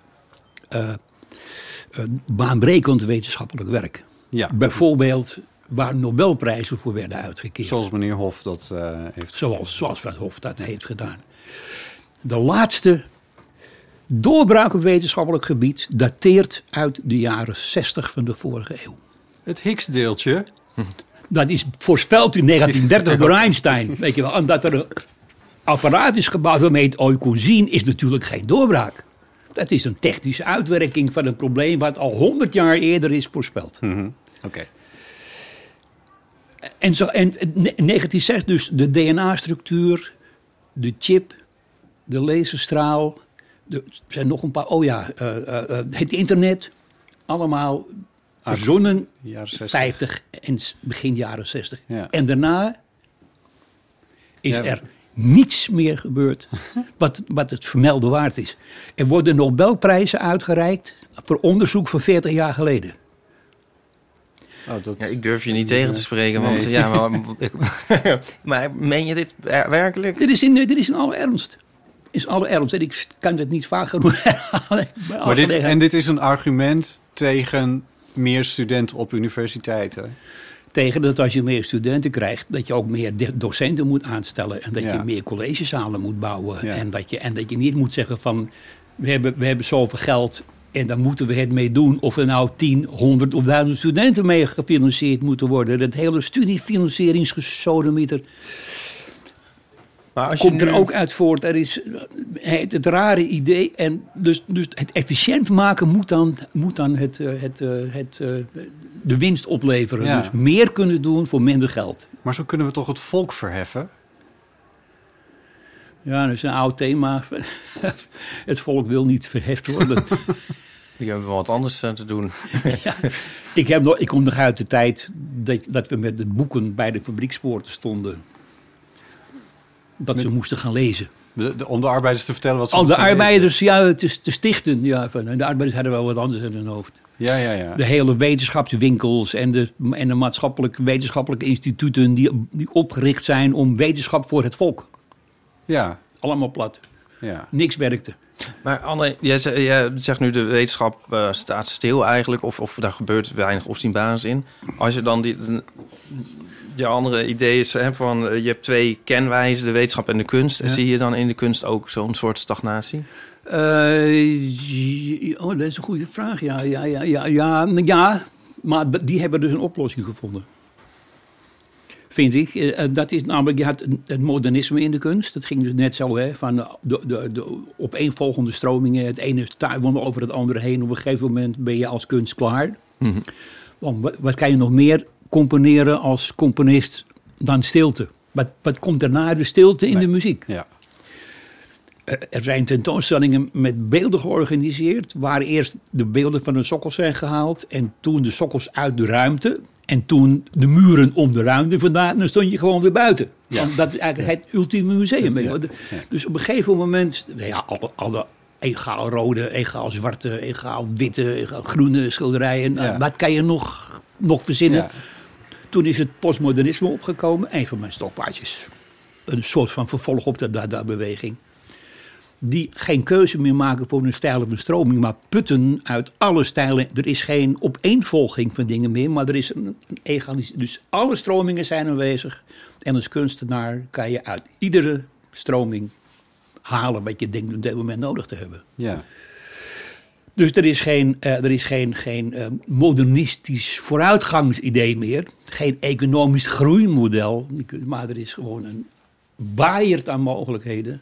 eh, eh, baanbrekend wetenschappelijk werk. Ja. Bijvoorbeeld waar Nobelprijzen voor werden uitgekeerd. Zoals meneer Hof dat eh, heeft Zoals, zoals Van Hof dat heeft gedaan. De laatste doorbraak op wetenschappelijk gebied dateert uit de jaren 60 van de vorige eeuw. Het Higgs-deeltje. Dat is voorspeld in 1930 door Einstein. Weet je wel, omdat er een apparaat is gebouwd waarmee je het ooit kon zien, is natuurlijk geen doorbraak. Dat is een technische uitwerking van een probleem wat al 100 jaar eerder is voorspeld. Oké. En, zo, en ne- 1960 dus de DNA-structuur, de chip, de laserstraal, er zijn nog een paar, oh ja, eh, eh, eh, het internet. Allemaal verzonnen Jaren 60. 50 en begin jaren 60. Ja. En daarna is Ja. er niets meer gebeurd wat, wat het vermelden waard is. Er worden Nobelprijzen uitgereikt voor onderzoek van 40 jaar geleden. Oh, dat, Ja, ik durf je niet tegen te spreken, want Nee. ja, maar, maar meen je dit er- werkelijk? Dit is in, dit is in alle ernst. Is alle ernst. En ik kan het niet vaak genoeg maar dit, en dit is een argument tegen meer studenten op universiteiten. Tegen dat als je meer studenten krijgt, dat je ook meer docenten moet aanstellen. En dat Ja. je meer collegezalen moet bouwen. Ja. En, dat je, en dat je niet moet zeggen van, we hebben, we hebben zoveel geld en daar moeten we het mee doen. Of er nou 10, 100 of 1000 studenten mee gefinancierd moeten worden. Dat hele studiefinancieringsgesodemieter Maar als je komt er nu- ook uit voort. Er is het, het rare idee. En dus, dus het efficiënt maken moet dan, moet dan het, eh, het, eh, het, eh, de winst opleveren. Ja. Dus meer kunnen doen voor minder geld. Maar zo kunnen we toch het volk verheffen? Ja, dat is een oud thema. Het volk wil niet verheft worden. Die hebben wel wat anders te doen. ik, heb nog, ik kom nog uit de tijd dat, dat we met de boeken bij de fabriekspoorten stonden. Dat ze moesten gaan lezen. De, de- om de arbeiders te vertellen wat ze Al de arbeiders ja, te, te stichten. Ja, van, de arbeiders hadden wel wat anders in hun hoofd. Ja, ja, ja. De hele wetenschapswinkels en de, en de maatschappelijke wetenschappelijke instituten die, die opgericht zijn om wetenschap voor het volk. Ja, Allemaal plat. ja. Niks werkte. Maar André, jij, ze- jij zegt nu de wetenschap eh, staat stil eigenlijk, of, of daar gebeurt weinig opzienbaars in. Als je dan die, je andere idee is hè, van eh, je hebt twee kenwijzen, de wetenschap en de kunst. Ja. Zie je dan in de kunst ook zo'n soort stagnatie? Eh, oh, dat is een goede vraag. Ja, ja, ja, ja, ja, ja. Maar die hebben dus een oplossing gevonden. Vind ik. Eh, Dat is namelijk, je had het modernisme in de kunst. Dat ging dus net zo, hè, van de, de, de, de opeenvolgende stromingen. Het ene tuimelde over het andere heen. Op een gegeven moment ben je als kunst klaar. Want wat, wat kan je nog meer componeren als componist dan stilte? Wat, wat komt daarna de stilte in Nee. de muziek? ja. Eh, Er zijn tentoonstellingen met beelden georganiseerd, waar eerst de beelden van de sokkels zijn gehaald en toen de sokkels uit de ruimte en toen de muren om de ruimte vandaan, dan stond je gewoon weer buiten. Want dat is eigenlijk het ultieme museum. De- Dus op een gegeven moment, nou ja, alle, alle egaal rode, egaal zwarte, egaal witte, egaal groene schilderijen, Ja. wat kan je nog, nog verzinnen? Toen is het postmodernisme opgekomen, een van mijn stokpaardjes. Een soort van vervolg op de Dada-beweging. Die geen keuze meer maken voor een stijl of een stroming, maar putten uit alle stijlen. Er is geen opeenvolging van dingen meer, maar er is een een. Dus alle stromingen zijn aanwezig. En als kunstenaar kan je uit iedere stroming halen wat je denkt op dit moment nodig te hebben. ja. Dus er is geen, eh, er is geen, geen eh, modernistisch vooruitgangsidee meer. Geen economisch groeimodel. Maar er is gewoon een waaierd aan mogelijkheden.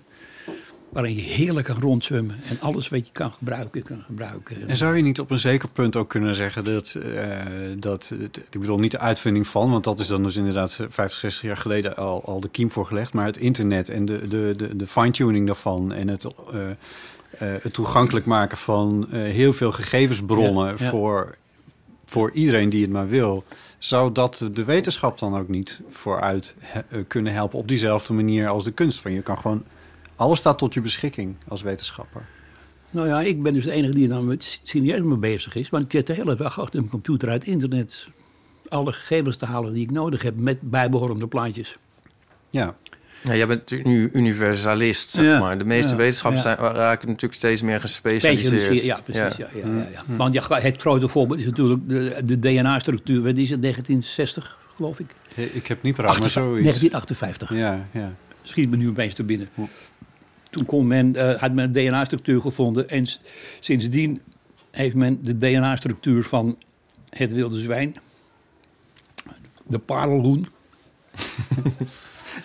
Waarin je heerlijk kan rondzwemmen. En alles wat je kan gebruiken, kan gebruiken. En zou je niet op een zeker punt ook kunnen zeggen dat, eh, dat ik bedoel niet de uitvinding van, want dat is dan dus inderdaad 50, 60 jaar geleden al, al de kiem voor gelegd, maar het internet en de, de, de, de fine-tuning daarvan en het, het toegankelijk maken van eh, heel veel gegevensbronnen Ja, ja. Voor, voor iedereen die het maar wil, zou dat de wetenschap dan ook niet vooruit eh, kunnen helpen op diezelfde manier als de kunst? Van je kan gewoon, alles staat tot je beschikking als wetenschapper. Nou ja, ik ben dus de enige die dan met serieus mee bezig is. Want ik zit de hele dag achter mijn computer uit internet alle gegevens te halen die ik nodig heb met bijbehorende plaatjes. Ja. Ja, jij bent nu universalist, zeg Ja, maar. De meeste ja, wetenschappers ja. zijn, raken natuurlijk steeds meer gespecialiseerd. Specialiseer- Ja, precies. Ja. Ja, ja, ja, Want ja, het grote voorbeeld is natuurlijk de, de DNA-structuur. Wat is het? 1960, geloof ik. Ik heb niet paraat, maar zoiets. 1958. Ja, ja. Schiet me nu opeens te binnen. Toen kon men, eh, had men de DNA-structuur gevonden. En sindsdien heeft men de DNA-structuur van het wilde zwijn, de parelhoen,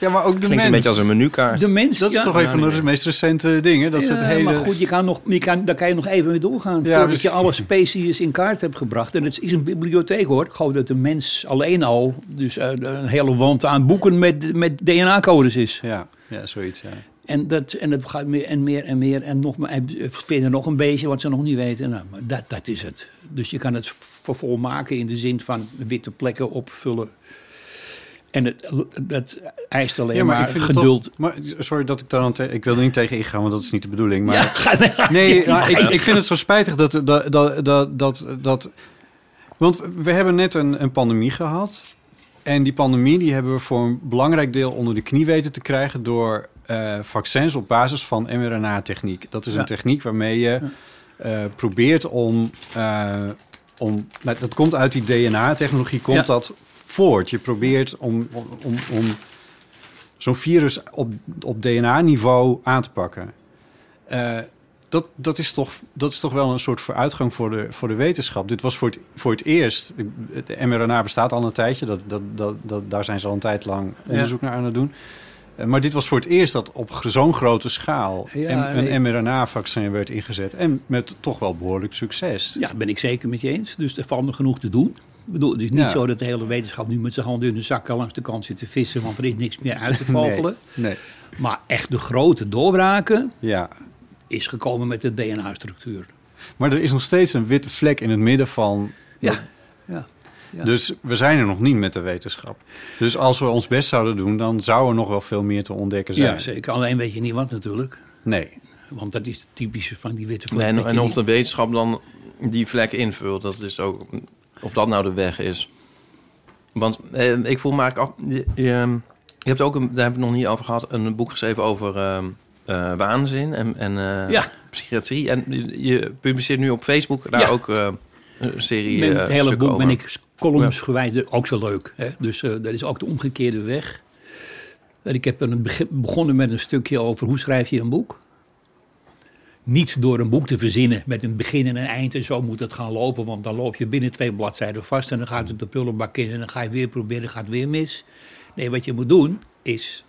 ja, maar ook de Klinkt mens. een beetje als een menukaart. de mens. Dat is ja. toch een van de meest recente dingen. Dat is het hele... maar goed, je kan nog, je kan, daar kan je nog even mee doorgaan. Ja, voordat dus- je alle species in kaart hebt gebracht. En het is een bibliotheek hoor. Gewoon dat de mens alleen al dus eh, een hele wand aan boeken met, met DNA-codes is. Ja, ja, zoiets, ja. En dat, en dat gaat meer en meer en meer. En nog maar, en vinden nog een beetje wat ze nog niet weten. Nou, maar dat, dat is het. Dus je kan het vervolmaken in de zin van witte plekken opvullen. En het, dat eist alleen maar, geduld. toch- maar sorry dat ik daar dan... te- ik wil er niet tegen ingaan, want dat is niet de bedoeling. Maar Ja, ga, ga- Nee, ga- maar ik, ik vind het zo spijtig dat... dat, dat, dat, dat, dat want we hebben net een, een pandemie gehad. En die pandemie die hebben we voor een belangrijk deel onder de knie weten te krijgen... door eh, vaccins op basis van mRNA-techniek. Dat is een techniek waarmee je eh, probeert om... eh, om nou, dat komt uit die DNA-technologie, komt Ja. dat voort. Je probeert om, om, om, zo'n virus op, op DNA-niveau aan te pakken. Eh, dat, dat, is toch, dat is toch wel een soort vooruitgang voor de, voor de wetenschap. Dit was voor het, voor het eerst. MRNA bestaat al een tijdje. Dat, dat, dat, dat, daar zijn ze al een tijd lang onderzoek naar aan het doen. Eh, Maar dit was voor het eerst dat op zo'n grote schaal Ja, een, nee. een mRNA-vaccin werd ingezet. En met toch wel behoorlijk succes. Ja, ben ik zeker met je eens. Dus er valt nog genoeg te doen. Ik bedoel, het is niet Ja. zo dat de hele wetenschap nu met zijn handen in de zakken langs de kant zit te vissen, want er is niks meer uit te vogelen. Nee. Maar echt de grote doorbraken Ja. is gekomen met de DNA-structuur. Maar er is nog steeds een witte vlek in het midden van Ja, ja. Ja. Dus we zijn er nog niet met de wetenschap. Dus als we ons best zouden doen, dan zou er nog wel veel meer te ontdekken zijn. ja, zeker. Alleen weet je niet wat natuurlijk. Nee. Want dat is het typische van die witte vlek. Nee, en, en of de wetenschap dan die vlek invult, dat is ook of dat nou de weg is. Want eh, ik voel me eigenlijk af. Je, je, je hebt ook, een, daar hebben we nog niet over gehad, een boek geschreven over ehm, eh, waanzin en, en eh, Ja. psychiatrie. En je, publiceert nu op Facebook daar Ja. ook eh, een serie. Met het hele boek ben ik columnsgewijs de- ook zo leuk. Hè? Dus dat is ook de omgekeerde weg. En ik heb een begonnen met een stukje over hoe schrijf je een boek. Niet door een boek te verzinnen met een begin en een eind en zo moet het gaan lopen. Want dan loop je binnen twee bladzijden vast en dan gaat het de prullenbak in en dan ga je weer proberen, gaat weer mis. Nee, wat je moet doen is,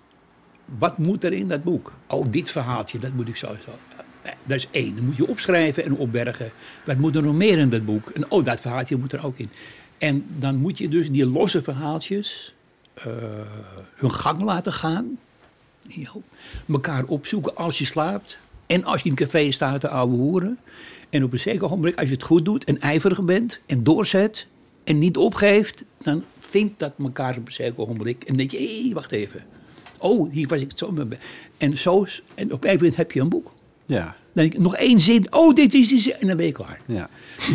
wat moet er in dat boek? Oh, dit verhaaltje, dat moet ik zo. Eh, Dat is één. Dan moet je opschrijven en opbergen. Wat moet er nog meer in dat boek? En oh, dat verhaaltje moet er ook in. En dan moet je dus die losse verhaaltjes eh, hun gang laten gaan. Ja, elkaar opzoeken als je slaapt. En als je in een café staat te ouwe hoeren. En op een zeker ogenblik, als je het goed doet en ijverig bent en doorzet en niet opgeeft, dan vindt dat elkaar op een zeker ogenblik. En denk je, hé, wacht even. Oh, hier was ik zo mee. En, zo, en op een moment heb je een boek. Ja. Dan denk ik, nog één zin. Oh, dit is die zin. En dan ben je klaar. Ja.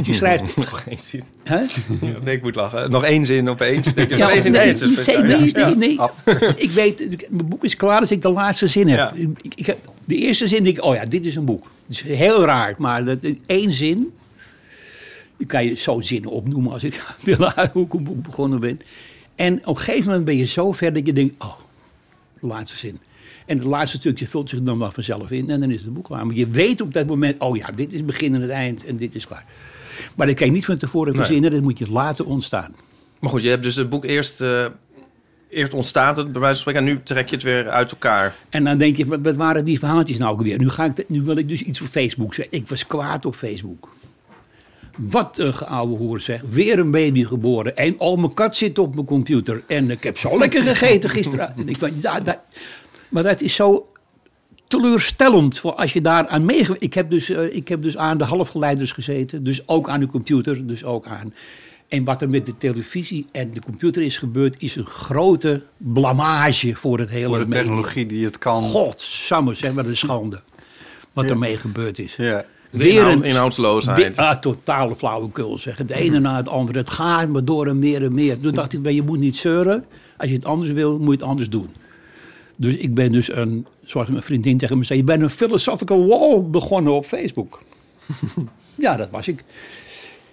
Je schrijft... Nog één zin. Nee, ik moet lachen. Nog één zin opeens. Denk je, nog Ja, één zin nee, eens. Dus- nee, nee, Ja. nee, nee. Ik weet, mijn boek is klaar als ik de laatste zin heb. Ja. Ik, ik heb de eerste zin denk ik, oh ja, dit is een boek. Het is heel raar, maar dat, één zin... Je kan je zo zinnen opnoemen als ik wil hoe ik een boek begonnen ben. En op een gegeven moment ben je zo ver dat je denkt, oh, de laatste zin. En het laatste stukje vult zich dan wel vanzelf in en dan is het boek klaar. Maar je weet op dat moment, oh ja, dit is het begin en het eind en dit is klaar. Maar dat kan je niet van tevoren Nee. verzinnen, dat moet je laten ontstaan. Maar goed, je hebt dus het boek eerst, eh, eerst ontstaat het, bij wijze van spreken, en nu trek je het weer uit elkaar. En dan denk je, wat, waren die verhaaltjes nou ook weer? Nu, ga ik, nu wil ik dus iets op Facebook zeggen. Ik was kwaad op Facebook. Wat een geouwe hoer zeg. Weer een baby geboren. En oh, mijn kat zit op mijn computer. En ik heb zo lekker gegeten gisteren. En ik van, ja, dat, maar dat is zo teleurstellend voor als je daar aan meegewerkt. Ik, heb dus, eh, ik heb dus aan de halfgeleiders gezeten. Dus ook aan de computer. Dus ook aan. En wat er met de televisie en de computer is gebeurd, is een grote blamage voor het hele Voor de technologie die het kan. Godsamme, zeg maar een schande. Wat Ja. ermee gebeurd is. Ja. De inhoud- inhoudsloosheid. weer- ah, totale flauwekul zeg. Het ene na het andere. Het gaat maar door en meer en meer. Toen dacht ik, wel, je moet niet zeuren. Als je het anders wil, moet je het anders doen. Dus ik ben dus een, zoals mijn vriendin tegen me zei, je bent een philosophical wall begonnen op Facebook. ja, dat was ik.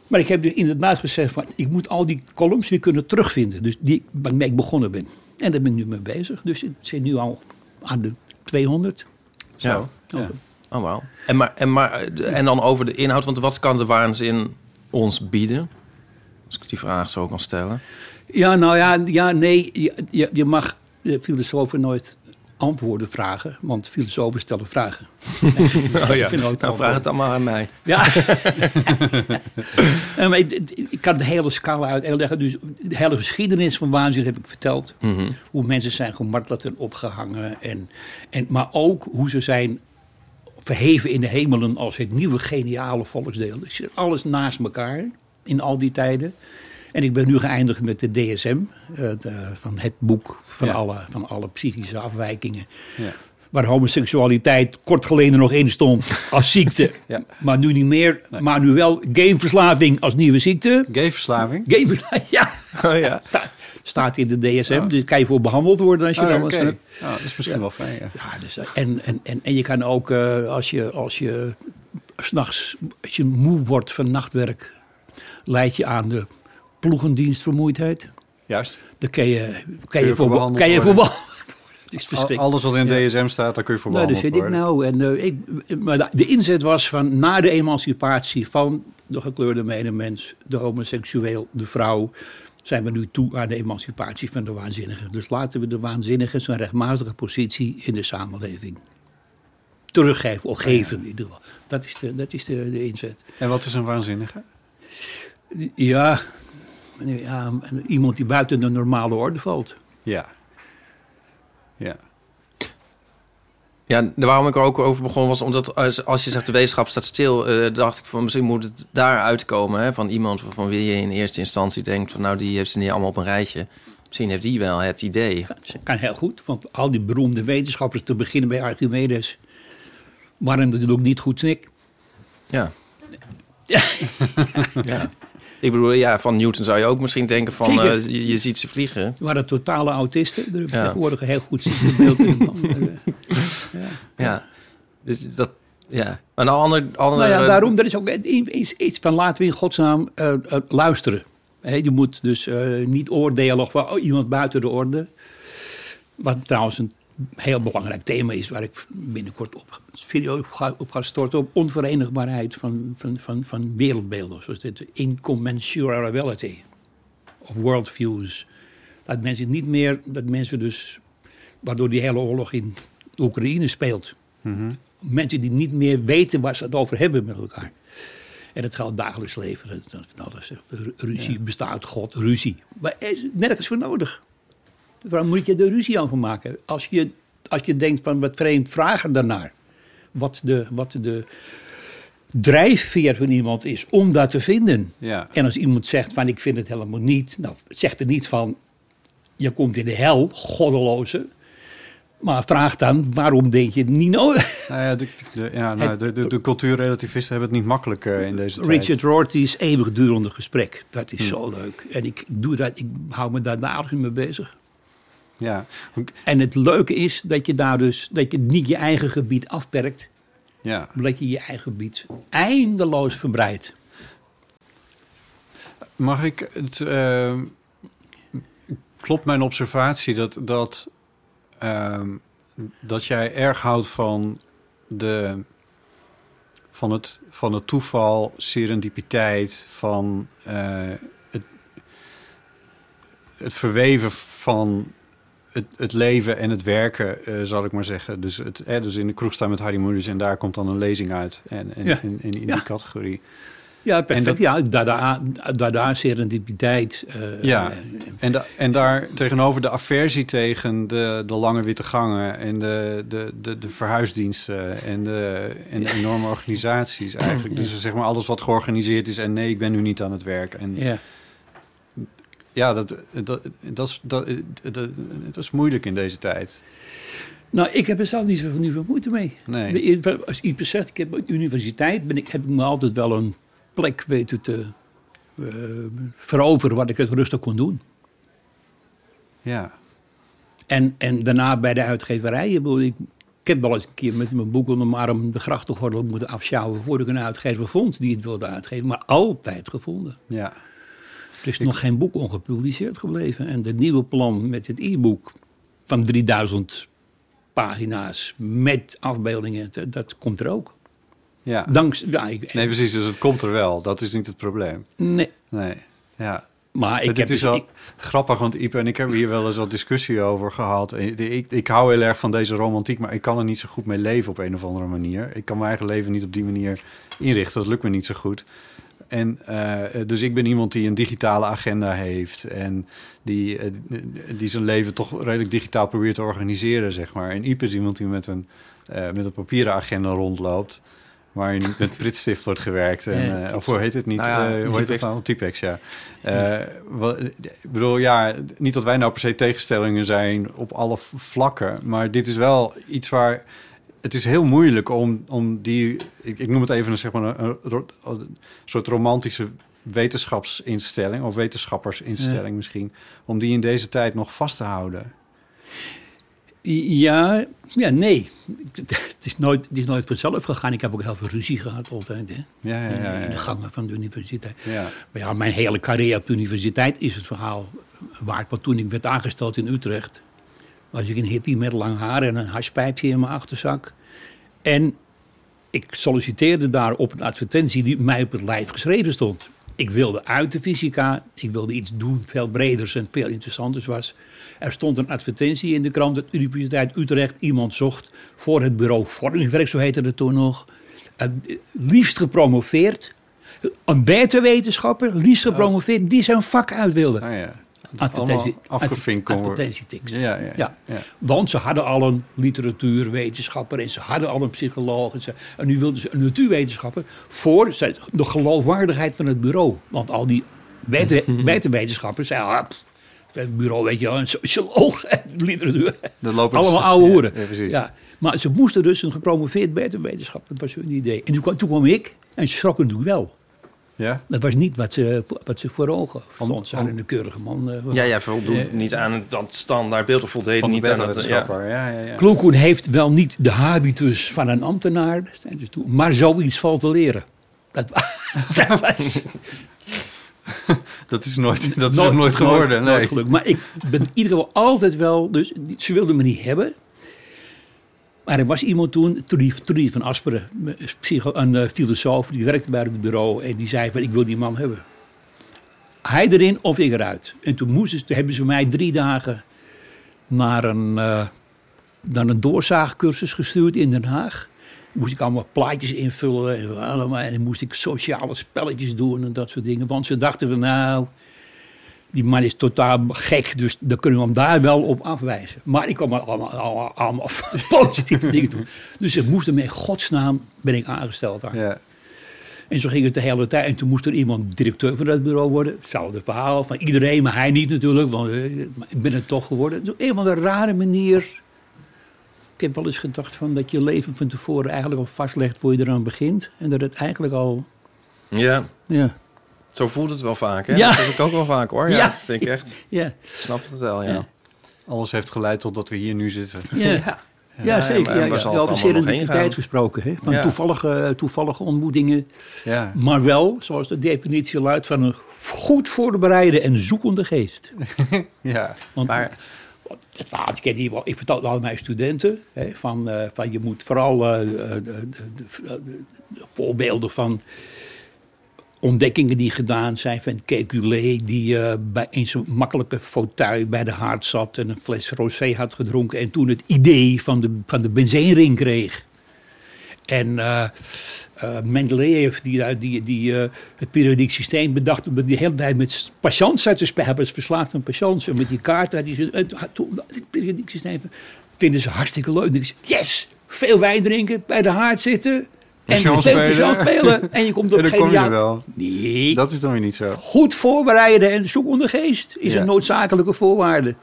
Maar ik heb dus inderdaad gezegd van, ik moet al die columns weer kunnen terugvinden. Dus die waarmee ik begonnen ben. En daar ben ik nu mee bezig. Dus het zit nu al aan de 200. Ja. Ja. Oh, wauw. En, maar, en, maar, eh, en dan over de inhoud, want wat kan de waanzin ons bieden? Als ik die vraag zo kan stellen. Ja, nou ja, ja nee, je, je mag eh, filosofen nooit antwoorden vragen, want filosofen stellen vragen. Oh ja, nou, vraag het maar aan mij. Ja. Ik kan de hele scala uitleggen. Dus de hele geschiedenis van waanzin heb ik verteld. Mhm. Hoe mensen zijn gemarteld en opgehangen. En, en, maar ook hoe ze zijn verheven in de hemelen als het nieuwe geniale volksdeel. Dus alles naast elkaar in al die tijden. En ik ben nu geëindigd met de DSM, eh, de- van het boek van, Ja. alle, van alle psychische afwijkingen. Ja. Waar homoseksualiteit kort geleden nog in stond als ziekte. Ja. Maar nu niet meer. Maar nu wel gameverslaving als nieuwe ziekte. Gayverslaving? Gameverslaving, ja. Oh ja. Staat, staat in de DSM. Dus kan je voor behandeld worden als je Oh, dan hebt. Nou, dat is misschien wel fijn, ja. Dus, eh, en, en, en, en je kan ook eh, als je, als je s'nachts als je moe wordt van nachtwerk, leid je aan de ploegendienstvermoeidheid. Juist. Dan kan je, kan je, je voor, kan je voor is. Alles wat in DSM staat, daar kun je voor Nou, zit ik nou. En, eh, ik, maar de- inzet was van na de emancipatie van de gekleurde medemens, de homoseksueel, de vrouw, zijn we nu toe aan de emancipatie van de waanzinnige. Dus laten we de waanzinnige zijn rechtmatige positie in de samenleving teruggeven, of geven in ieder geval. Dat is de, dat is de, de inzet. En wat is een waanzinnige? Ja, ja, iemand die buiten de normale orde valt. Ja. Ja. Ja, waarom ik er ook over begon was omdat als, als je zegt de wetenschap staat stil, eh, dacht ik van misschien moet het daar uitkomen hè, van iemand van wie je in eerste instantie denkt van nou die heeft ze niet allemaal op een rijtje. Misschien heeft die wel het idee. Dat kan heel goed, want al die beroemde wetenschappers, te beginnen bij Archimedes, waren natuurlijk niet goed snik. Ja. ja. Ik bedoel, ja, van Newton zou je ook misschien denken van eh, je, je ziet ze vliegen. Het waren totale autisten. Er tegenwoordig een heel goed ziektebeeld in de man. Ja. Dus dat, ja. Maar een ander, ander Nou ja, daarom, er is ook iets, iets van laten we in godsnaam eh, luisteren. Je moet dus niet oordelen of oh, iemand buiten de orde. Wat trouwens een heel belangrijk thema is, waar ik binnenkort op video op ga, op ga storten. Op onverenigbaarheid van, van, van, van wereldbeelden. Zoals dit incommensurability of worldviews. Dat mensen niet meer, dat mensen dus, waardoor die hele oorlog in Oekraïne speelt. Mensen die niet meer weten waar ze het over hebben met elkaar. En dat geldt dagelijks leven. Dat, dat, dat is echt, ruzie bestaat, God, ruzie. Maar er is nergens voor nodig. Waarom moet je er ruzie aan van maken? Als je, als je denkt van wat vreemd, vragen daarnaar. Wat de, wat de drijfveer van iemand is om dat te vinden. Ja. En als iemand zegt van ik vind het helemaal niet. Nou, zeg er niet van je komt in de hel, goddeloze. Maar vraag dan waarom denk je het niet nodig? Nou ja, de, de, ja, nou, de, de, de cultuurrelativisten hebben het niet makkelijk eh, in deze tijd. Richard Rorty's eeuwigdurende gesprek. Dat is zo leuk. En ik doe dat, ik hou me daar dagelijks mee bezig. Ja. En het leuke is dat je daar dus, dat je niet je eigen gebied afperkt, ja. maar dat je je eigen gebied eindeloos verbreidt. Mag ik het... eh, klopt mijn observatie dat, dat, ehm, dat jij erg houdt van, de, van, het, van het toeval, serendipiteit, van eh, het, het verweven van het, het leven en het werken, eh, zal ik maar zeggen. Dus, het, dus in de kroeg staan met Harry Moeders en daar komt dan een lezing uit. En, en Ja. in, in, in Ja. die categorie. Ja, perfect. dat- ja, Dada, Dada serendipiteit. eh, Ja, eh, en, da- en daar tegenover de aversie tegen de, de lange witte gangen en de, de, de, de verhuisdiensten en de, en de enorme organisaties eigenlijk. Dus zeg maar alles wat georganiseerd is en nee, ik ben nu niet aan het werk. En ja. Ja, dat, dat, dat, is, dat, dat, dat is moeilijk in deze tijd. Nou, ik heb er zelf niet zoveel, niet veel moeite mee. Nee. Als iemand zegt, ik heb op de universiteit, ben ik, heb ik me altijd wel een plek weten te eh, veroveren waar ik het rustig kon doen. Ja. En, en daarna bij de uitgeverij. Ik, bedoel, ik, ik heb wel eens een keer met mijn boek onder mijn arm de grachtengordel moeten afsjouwen voordat ik een uitgever vond die het wilde uitgeven. Maar altijd gevonden. Ja. Er is nog geen boek ongepubliceerd gebleven. En het nieuwe plan met het e-book van 3000 pagina's met afbeeldingen, dat, dat komt er ook. Ja. Dankzij, ja, ik, Nee, precies. Dus het komt er wel. Dat is niet het probleem. nee, Nee. Ja. maar ik Het heb is dus- wel ik- grappig, want Ipe en ik hebben hier wel eens wat discussie over gehad. Ik, ik hou heel erg van deze romantiek, maar ik kan er niet zo goed mee leven op een of andere manier. Ik kan mijn eigen leven niet op die manier inrichten. Dat lukt me niet zo goed. En eh, dus ik ben iemand die een digitale agenda heeft en die, eh, die zijn leven toch redelijk digitaal probeert te organiseren, zeg maar. En Ipe is iemand die met een, eh, met een papieren agenda rondloopt. Waarin met pritstift wordt gewerkt. En, Ja. of hoe heet het niet? Nou ja, hoe heet het nou? Typex, ja. Wat- ik bedoel, ja, niet dat wij nou per se tegenstellingen zijn op alle vlakken. Maar dit is wel iets waar... Het is heel moeilijk om, om die... Ik, ik noem het even een, zeg maar, een, een ro- een soort romantische wetenschapsinstelling... of wetenschappersinstelling misschien... om die in deze tijd nog vast te houden. Ja, ja, nee. Het is, nooit, het is nooit vanzelf gegaan. Ik heb ook heel veel ruzie gehad altijd. Hè? Ja, ja, ja. In de gangen van de universiteit. ja. Maar ja, mijn hele carrière op de universiteit is het verhaal waard. Want toen ik werd aangesteld in Utrecht, was ik een hippie met lang haar en een hashpijpje in mijn achterzak. En ik solliciteerde daar op een advertentie die mij op het lijf geschreven stond. Ik wilde uit de fysica, ik wilde iets doen, veel breders en veel interessanters was. Er stond een advertentie in de krant dat Universiteit Utrecht iemand zocht voor het bureau vormingswerk, zo heette het toen nog. Eh, liefst gepromoveerd, een beter wetenschapper, liefst gepromoveerd, die zijn vak uit wilde. Ah, ja. Advertentie, afgevinkt advertentietekst. Ja, ja, Ja. ja. Want ze hadden al een literatuurwetenschapper en ze hadden al een psycholoog. En, ze, en nu wilden ze een natuurwetenschapper voor de geloofwaardigheid van het bureau. Want al die weten- wetenwetenschappers zeiden, ah, pff, het bureau weet je wel, een socioloog en literatuur. Allemaal oude hoeren. ja, maar ze moesten dus een gepromoveerd wetenschapper, dat was hun idee. En toen kwam, toen kwam ik en ze schrokken natuurlijk wel. Ja? Dat was niet wat ze, wat ze voor ogen stond. Ze om- hadden een keurige man. eh, Ja, jij voldoet niet aan het- dat standaard of voldeed niet aan het... Ja. Ja, ja, ja. Kloekoen heeft wel niet de habitus van een ambtenaar, dat dus toe, maar zoiets valt te leren. Dat, dat was Dat is nooit, dat is nooit geworden. nooit nee. Maar ik ben in ieder geval altijd wel, dus ze wilden me niet hebben. Maar er was iemand toen, Trudy, van Asperen, een eh, filosoof, die werkte bij het bureau en die zei van ik wil die man hebben. Hij erin of ik eruit. En toen, moesten hebben ze mij drie dagen naar een, eh, naar een doorzaagcursus gestuurd in Den Haag. Moest ik allemaal plaatjes invullen en, allemaal, en moest ik sociale spelletjes doen en dat soort dingen. Want ze dachten van nou, die man is totaal gek, dus dan kunnen we hem daar wel op afwijzen. Maar ik kwam allemaal, allemaal, allemaal positieve dingen doen. Dus ik moest hem in godsnaam, ben ik aangesteld daar. Ja. En zo ging het de hele tijd. En toen moest er iemand directeur van dat bureau worden. Hetzelfde verhaal van iedereen, maar hij niet natuurlijk. Want eh, ik ben het toch geworden. Op een of andere rare manier. Ik heb wel eens gedacht van dat je leven van tevoren eigenlijk al vastlegt voor je eraan begint. En dat het eigenlijk al... ja, Ja, zo voelt het wel vaak. Hè? Ja. Dat heb ik ook wel vaak hoor. Ja, Ja. vind ik echt. ja, Ik snap het wel, ja. Ja. Alles heeft geleid totdat we hier nu zitten. ja. ja. Ja, zeker. Ja, ja. heen serendipiteit gaan? gesproken. Hè? Van Ja. toevallige, toevallige ontmoetingen. Ja. Maar wel, zoals de definitie luidt, van een goed voorbereide en zoekende geest. ja. Want Maar- het ik, ken die ik vertel het aan mijn studenten. Hè, van, eh, van je moet vooral eh, de, de, de, de- de voorbeelden van ontdekkingen die gedaan zijn. Van Kekulé, die eh, bij in zijn makkelijke fauteuil bij de haard zat en een fles rosé had gedronken. En toen het idee van de, van de benzeenring kreeg. En eh eh, Mendeleev, die, die, die het periodiek systeem bedacht, die hele tijd met patiënten uit te spelen. Hij was verslaafd aan patiënten. En met die kaarten het, had toen- het periodiek systeem vinden ze hartstikke leuk. Yes, veel wijn drinken, bij de haard zitten. En spelen. spelen. En je komt op En dan kom je wel. Nee, Dat is dan weer niet zo. goed voorbereiden en zoek onder geest is Ja. een noodzakelijke voorwaarde.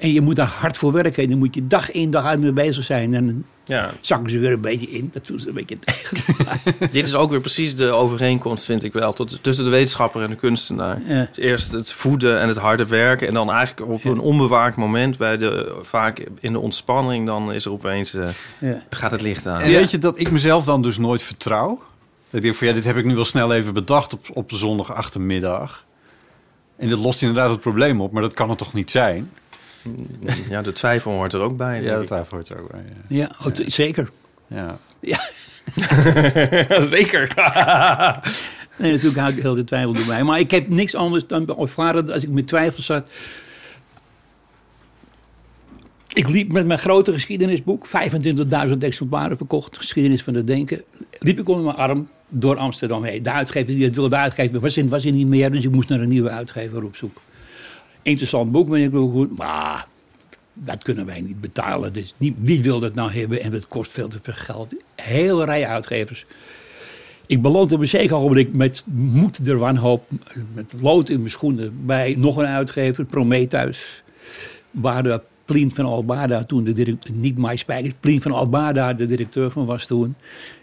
En je moet daar hard voor werken. En dan moet je dag in dag uit mee bezig zijn. En dan Ja, zakken ze weer een beetje in. Dat doen ze een beetje tegen. dit is ook weer precies de overeenkomst, vind ik wel, tot, tussen de wetenschapper en de kunstenaar. Ja. Dus eerst het voeden en het harde werken. En dan eigenlijk op een onbewaakt moment, bij de, vaak in de ontspanning, dan is er opeens, eh, Ja. gaat het licht aan. En weet je dat ik mezelf dan dus nooit vertrouw? Ik denk van ja, dit heb ik nu wel snel even bedacht op, op de zondag achtermiddag. En dat lost inderdaad het probleem op, maar dat kan het toch niet zijn? Ja, de twijfel hoort er ook bij. Ja, ik. twijfel hoort er ook bij. Ja, oh, t- zeker. Ja. Ja. Zeker. Nee, natuurlijk hou ik heel de twijfel erbij. Maar ik heb niks anders dan ervaren als ik met twijfel zat. Ik liep met mijn grote geschiedenisboek, 25.000 exemplaren verkocht, geschiedenis van het denken. Liep ik onder mijn arm door Amsterdam heen. De uitgever die het wilde uitgeven was er, was er niet meer, dus ik moest naar een nieuwe uitgever op zoek. Interessant boek, maar ik goed. Maar dat kunnen wij niet betalen. Dus nie- wie wil dat nou hebben en het kost veel te veel geld. Hele rij uitgevers. Ik beland op een zeker ogenblik met moed der wanhoop, met lood in mijn schoenen, bij nog een uitgever, Prometheus. Waar de Plien van Albada toen de directeur, niet Mai Spijkers, Plien van Albada de directeur van was toen.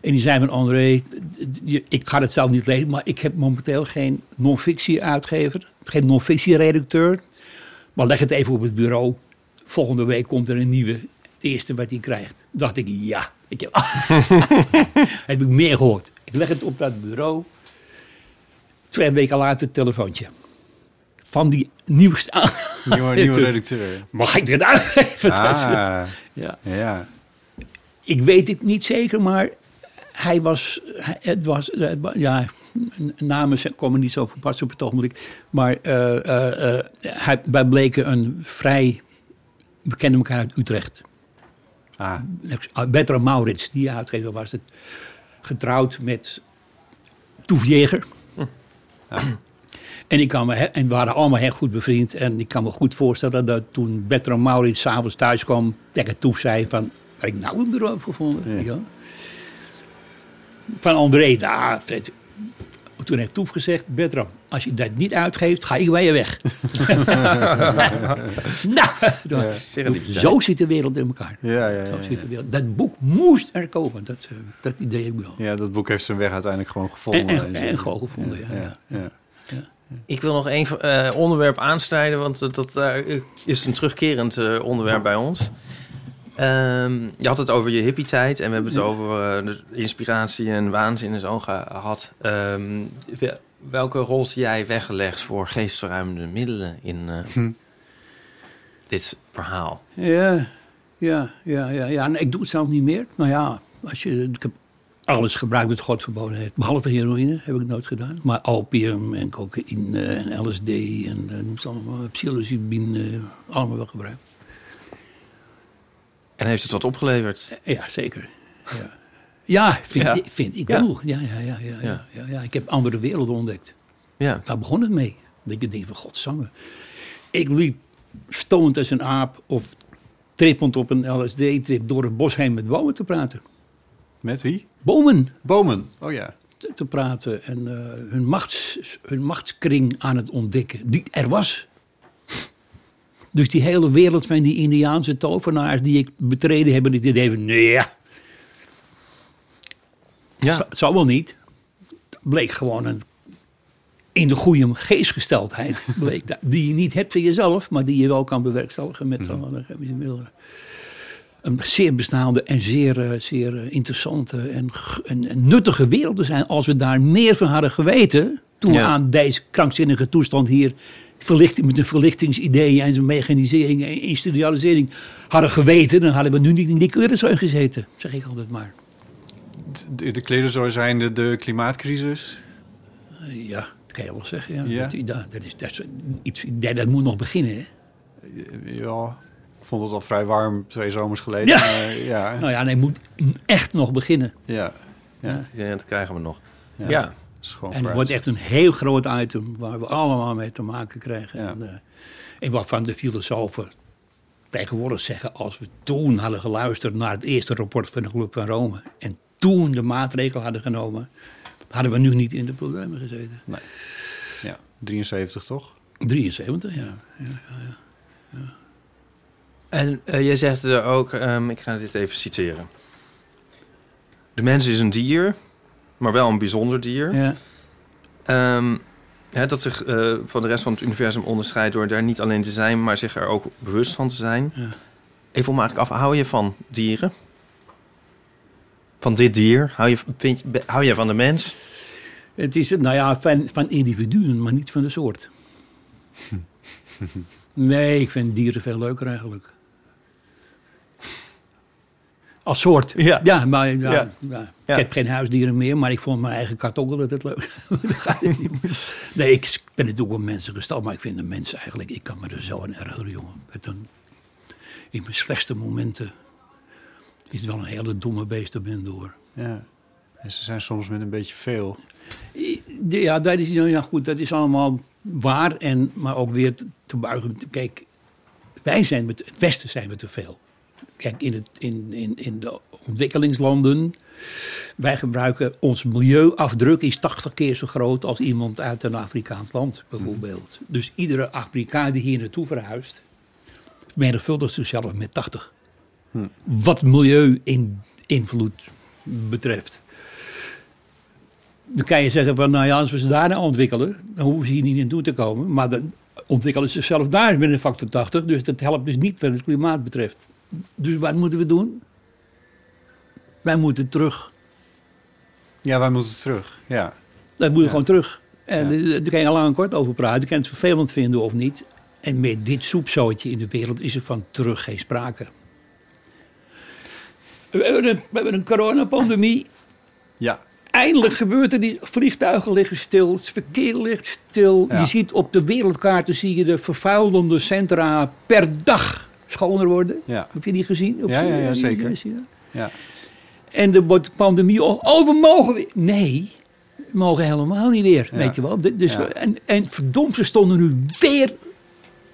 En die zei van André, ik ga het zelf niet lezen, maar ik heb momenteel geen non-fictie uitgever, geen non-fictie redacteur. Maar leg het even op het bureau. Volgende week komt er een nieuwe. Het eerste wat hij krijgt. dacht ik, ja. Ik heb, heb ik meer gehoord. Ik leg het op dat bureau. Twee weken later telefoontje. Van die nieuwste aan. Nieuwe, nieuwe redacteur. Mag ik dit uitgeven? Ah, Ja. ja. Ik weet het niet zeker, maar hij was, het was, ja, namen komen niet zo van pas op het ogenblik. Maar eh, eh, eh, hij, wij bleken een vrij, we kenden elkaar uit Utrecht. Ah, Bertram Maurits, die uitgever was het, getrouwd met Toef Jeger. En, ik kan me, en we waren allemaal heel goed bevriend. En ik kan me goed voorstellen dat toen Bertram Maurits s'avonds thuis kwam... tegen Toef zei van, heb ik nou een bureau heb gevonden? Ja. Van André, daar. Toen heeft Toef gezegd, Bertram, als je dat niet uitgeeft, ga ik bij je weg. nou, zo zit de wereld in elkaar. ja, ja, Zo ja, zit de wereld. Dat boek moest er komen. Dat, eh, dat idee heb ik wel. Ja, dat boek heeft zijn weg uiteindelijk gewoon gevonden. En, en, en gewoon gevonden, ja. ja. ja. Ik wil nog één eh, onderwerp aansnijden, want dat, dat eh, is een terugkerend eh, onderwerp bij ons. Ehm, je had het over je hippie-tijd en we hebben het over eh, de inspiratie en waanzin en zo gehad. Ehm, wel- welke rol zie jij weggelegd voor geestverruimende middelen in eh, dit verhaal? Ja, ja, ja, ja, ja. Nee, ik doe het zelf niet meer. Nou ja, als je, ik heb alles gebruikt wat God verboden heeft. Behalve heroïne heb ik nooit gedaan. Maar opium en cocaïne en LSD en uh, allemaal, psilocybine, allemaal wel gebruikt. En heeft het wat opgeleverd? Eh, Ja, zeker. Ja, ja vind, Ja. Ik, vind ik Ja. wel. Ja, ja, ja, ja, ja, Ja. ja, ja. Ik heb andere werelden ontdekt. Ja. Daar begon het mee. Dat je denkt van, godsamme. Ik liep stonend als een aap of trippend op een LSD-trip door het bos heen met bomen te praten. Met wie? Bomen Bomen. Oh ja. te, te praten en eh, hun, machts, hun machtskring aan het ontdekken. Die er was. Dus die hele wereld van die Indiaanse tovenaars die ik betreden heb, die idee van, nee, ja, Ja. Zo- zou wel niet. Bleek gewoon een in de goede geestgesteldheid. Bleek dat, die je niet hebt van jezelf, maar die je wel kan bewerkstelligen met middelen. Een zeer bestaande en zeer, eh, zeer eh, interessante en, g- en, en nuttige wereld te zijn. Als we daar meer van hadden geweten. toen we aan deze krankzinnige toestand hier. Verlichting, met een verlichtingsidee en zijn mechanisering en industrialisering hadden geweten. dan hadden we nu niet in die klerenzooi gezeten. Zeg ik altijd maar. De, de klerenzooi zijn de, de klimaatcrisis. Eh, Ja, dat kan je wel zeggen. Ja. Ja. Dat, dat, dat is, dat, is iets, dat moet nog beginnen. Hè? Ja, ik vond het al vrij warm twee zomers geleden. Ja. maar ja. Nou ja, nee, moet echt nog beginnen. ja. ja. Ja, dat krijgen we nog. Ja. Ja. En het wordt echt een heel groot item waar we allemaal mee te maken krijgen. Ja. En, eh, en waarvan de filosofen tegenwoordig zeggen... als we toen hadden geluisterd naar het eerste rapport van de Club van Rome... en toen de maatregelen hadden genomen, hadden we nu niet in de problemen gezeten. Ja, 73 toch? 73, ja. En eh, jij zegt er ook, ehm, ik ga dit even citeren. De mens is een dier, maar wel een bijzonder dier. ja. Ehm, hè, dat zich eh, van de rest van het universum onderscheidt door daar niet alleen te zijn, maar zich er ook bewust van te zijn. Ja. Even om eigenlijk af, hou je van dieren? Van dit dier? Hou je, vind, je- hou je van de mens? Het is, nou ja, van, van individuen, maar niet van de soort. Nee, ik vind dieren veel leuker eigenlijk. Als soort. Ja. Ja, maar ja, Ja. ja. Ja. ik heb geen huisdieren meer, maar ik vond mijn eigen kat ook altijd leuk. Het nee, ik ben natuurlijk wel mensen gesteld, maar ik vind de mens eigenlijk, ik kan me er zo aan ergeren, jongen. Een, in mijn slechtste momenten is het wel een hele domme beest er ben door. Ja. En ze zijn soms met een beetje veel. Ja, dat is, nou ja, goed, dat is allemaal waar. En, maar ook weer te, te buigen. Kijk, wij zijn met het Westen zijn we te veel. Kijk, in, het, in, in, in de ontwikkelingslanden. Wij gebruiken ons milieuafdruk is 80 keer zo groot als iemand uit een Afrikaans land, bijvoorbeeld. Dus iedere Afrikaan die hier naartoe verhuist, vermenigvuldigt zichzelf met 80. Wat milieu-invloed betreft. Dan kan je zeggen van, nou ja, als we ze daar nou ontwikkelen, dan hoeven ze hier niet naartoe te komen. Maar dan ontwikkelen ze zichzelf daar met een factor 80. Dus dat helpt dus niet wat het klimaat betreft. Dus wat moeten we doen? Wij moeten terug. Ja, wij moeten terug. Ja. Dat moet Ja. gewoon terug. En Ja. daar kan je al lang en kort over praten. Je kan het vervelend vinden of niet. En met dit soepzootje in de wereld is er van terug geen sprake. We hebben een, we hebben een coronapandemie. Ja. Eindelijk gebeurt er, die vliegtuigen liggen stil, het verkeer ligt stil. Ja. Je ziet op de wereldkaarten zie je de vervuilende centra per dag schoner worden. Ja. Heb je die gezien? Op Ja, ja, ja, zeker. die-? Ja. En de wordt de pandemie, we mogen weer. Nee, we mogen helemaal niet weer, weet je wel. Dus, en, en verdomd, ze stonden nu weer,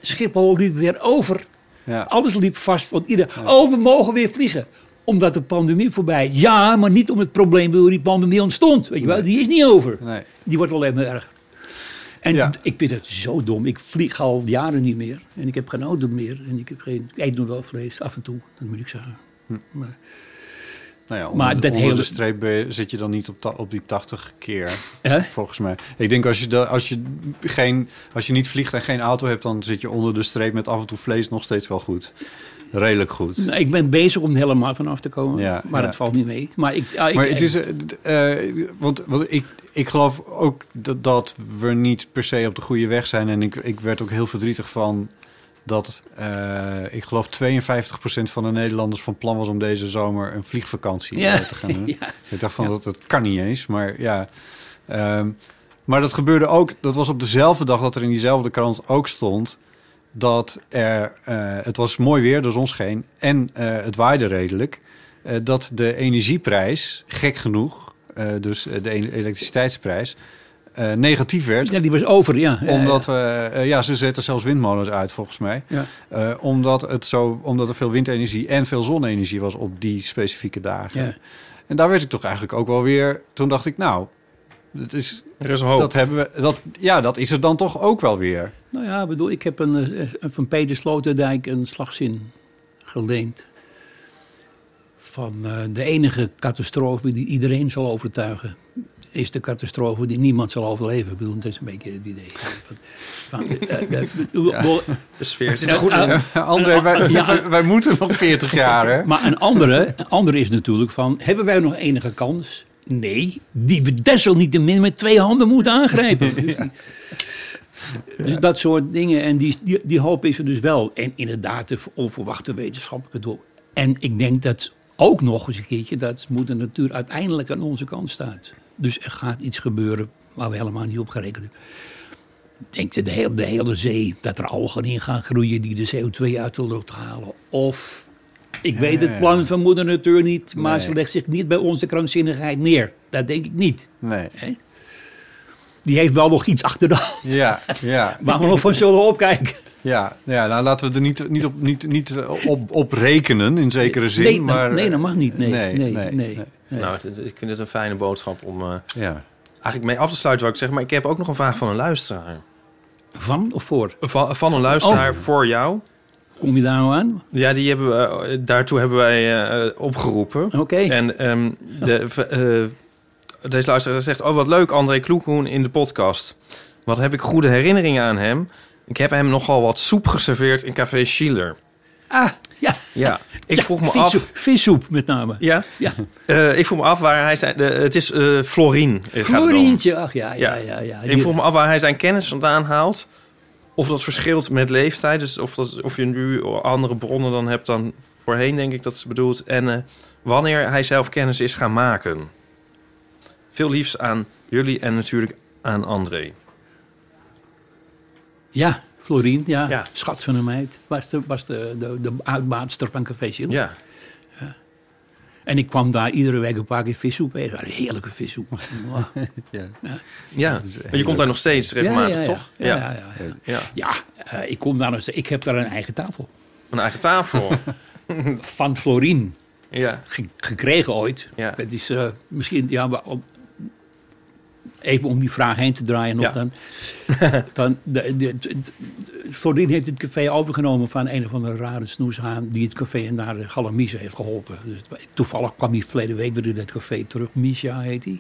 Schiphol liep weer over. Ja. Alles liep vast, want ieder, oh, we mogen weer vliegen. Omdat de pandemie voorbij. Ja, maar niet om het probleem waardoor die pandemie ontstond. Weet je wel, die is niet over. Nee. Die wordt alleen maar erger. En Ja. ik vind het zo dom. Ik vlieg al jaren niet meer. En ik heb geen auto meer. En ik, heb geen, ik eet nog wel vlees, af en toe. Dat moet ik zeggen. Maar, Nou ja, Maar onder, dat onder hele- de streep je- zit je dan niet op, ta- op die 80 keer, volgens mij. Ik denk als je, de, als, je geen, als je niet vliegt en geen auto hebt... dan zit je onder de streep met af en toe vlees nog steeds wel goed. Redelijk goed. Nou, ik ben bezig om helemaal vanaf te komen. Ja, maar ja. dat valt niet mee. Maar, ik, Maar het is, eh, d- eh, want, want ik, ik geloof ook dat, dat we niet per se op de goede weg zijn. En ik, ik werd ook heel verdrietig van dat, ik geloof 52% van de Nederlanders van plan was om deze zomer een vliegvakantie Ja, te gaan doen. Ik dacht van, dat, dat kan niet eens, maar ja. Ehm, maar dat gebeurde ook, dat was op dezelfde dag dat er in diezelfde krant ook stond dat er, eh, het was mooi weer, de zon scheen en eh, het waaide redelijk. eh, dat de energieprijs, gek genoeg, dus de e- elektriciteitsprijs, negatief werd. ja, die was over, ja. Omdat, eh, ja, ze zetten zelfs windmolens uit volgens mij. Ja. Omdat, het zo, omdat er veel windenergie en veel zonne-energie was op die specifieke dagen. Ja. En daar werd ik toch eigenlijk ook wel weer... Toen dacht ik, nou, dat is, Er is hoop. dat hebben we, dat, ja, dat is er dan toch ook wel weer. Nou ja, ik bedoel, ik heb een, eh, van Peter Sloterdijk een slagzin geleend. Van eh, de enige catastrofe die iedereen zal overtuigen, is de catastrofe die niemand zal overleven. Ik bedoel, dat is een beetje het idee. Van, van, eh, De sfeer zit er goed in. André, wij, Ja. wij, wij moeten nog 40 jaar, hè? Maar een andere, een andere is natuurlijk van, hebben wij nog enige kans? Nee, die we desalniettemin met twee handen moeten aangrijpen. Dus, die- dus dat soort dingen, en die, die, die hoop is er dus wel. En inderdaad, de onverwachte wetenschappelijke doel. En ik denk dat ook nog eens een keertje, dat moeder natuur uiteindelijk aan onze kant staat. Dus er gaat iets gebeuren waar we helemaal niet op gerekend hebben. Denk de hele, de hele zee, dat er algen in gaan groeien die de CO2 uit de lucht halen. Of, ik weet het ja. plan van moeder natuur niet, maar Nee. ze legt zich niet bij onze krankzinnigheid neer. Dat denk ik niet. Nee. Die heeft wel nog iets achter de hand, Ja, ja, waar we nog van zullen opkijken. ja, ja. Nou, laten we er niet, niet, op, niet, niet op, op rekenen, in zekere zin. nee, maar, nee, dat mag niet. Nee, nee, nee, nee, nee, nee. nee. Nou, ik vind het een fijne boodschap om eh, Ja. eigenlijk mee af te sluiten, wat ik zeg. Maar ik heb ook nog een vraag van een luisteraar. Van of voor? Van, van een luisteraar voor jou. Kom je daar nou aan? Ja, die hebben we, eh, daartoe hebben wij eh, opgeroepen. Oké. En ehm, de, eh, deze luisteraar zegt... Oh, wat leuk, André Kloekhoen in de podcast. Wat heb ik goede herinneringen aan hem. Ik heb hem nogal wat soep geserveerd in Café Schiller. Ah, ja. Ja, ik Ja, vroeg me vissoep, af... Vissoep met name. Ja? Ja. Ik vroeg me af waar hij zijn... De, het is Florien. Florientje, ach ja, ja, ja. ja. Ik vroeg me af waar hij zijn kennis vandaan haalt. Of dat verschilt met leeftijd. Dus of, dat, of je nu andere bronnen dan hebt dan voorheen, denk ik dat ze bedoelt. En eh, wanneer hij zelf kennis is gaan maken. Veel liefs aan jullie en natuurlijk aan André. Ja, Florien, ja, Ja. schat van een meid. Was de, was de, de, de uitbaatster van Café. Ja, En ik kwam daar iedere week een paar keer vissoep eten. Een heerlijke vissoep. Wow. ja. maar je komt daar nog steeds regelmatig, ja, ja, toch? Ja, ja, ja. ja. Ja. Ja, eh, ik kom daar nog steeds. Ik heb daar een eigen tafel. Een eigen tafel. Van Florien. ja. Ge- gekregen ooit. Ja. Het is eh, misschien, ja, maar om- even om die vraag heen te draaien nog Ja. dan. dan de, de, de- de- Florien heeft het café overgenomen van een of andere rare snoeshaan die het café naar de Galamise heeft geholpen. Dus, toevallig kwam hij verleden week weer in het café terug. Misha heet hij.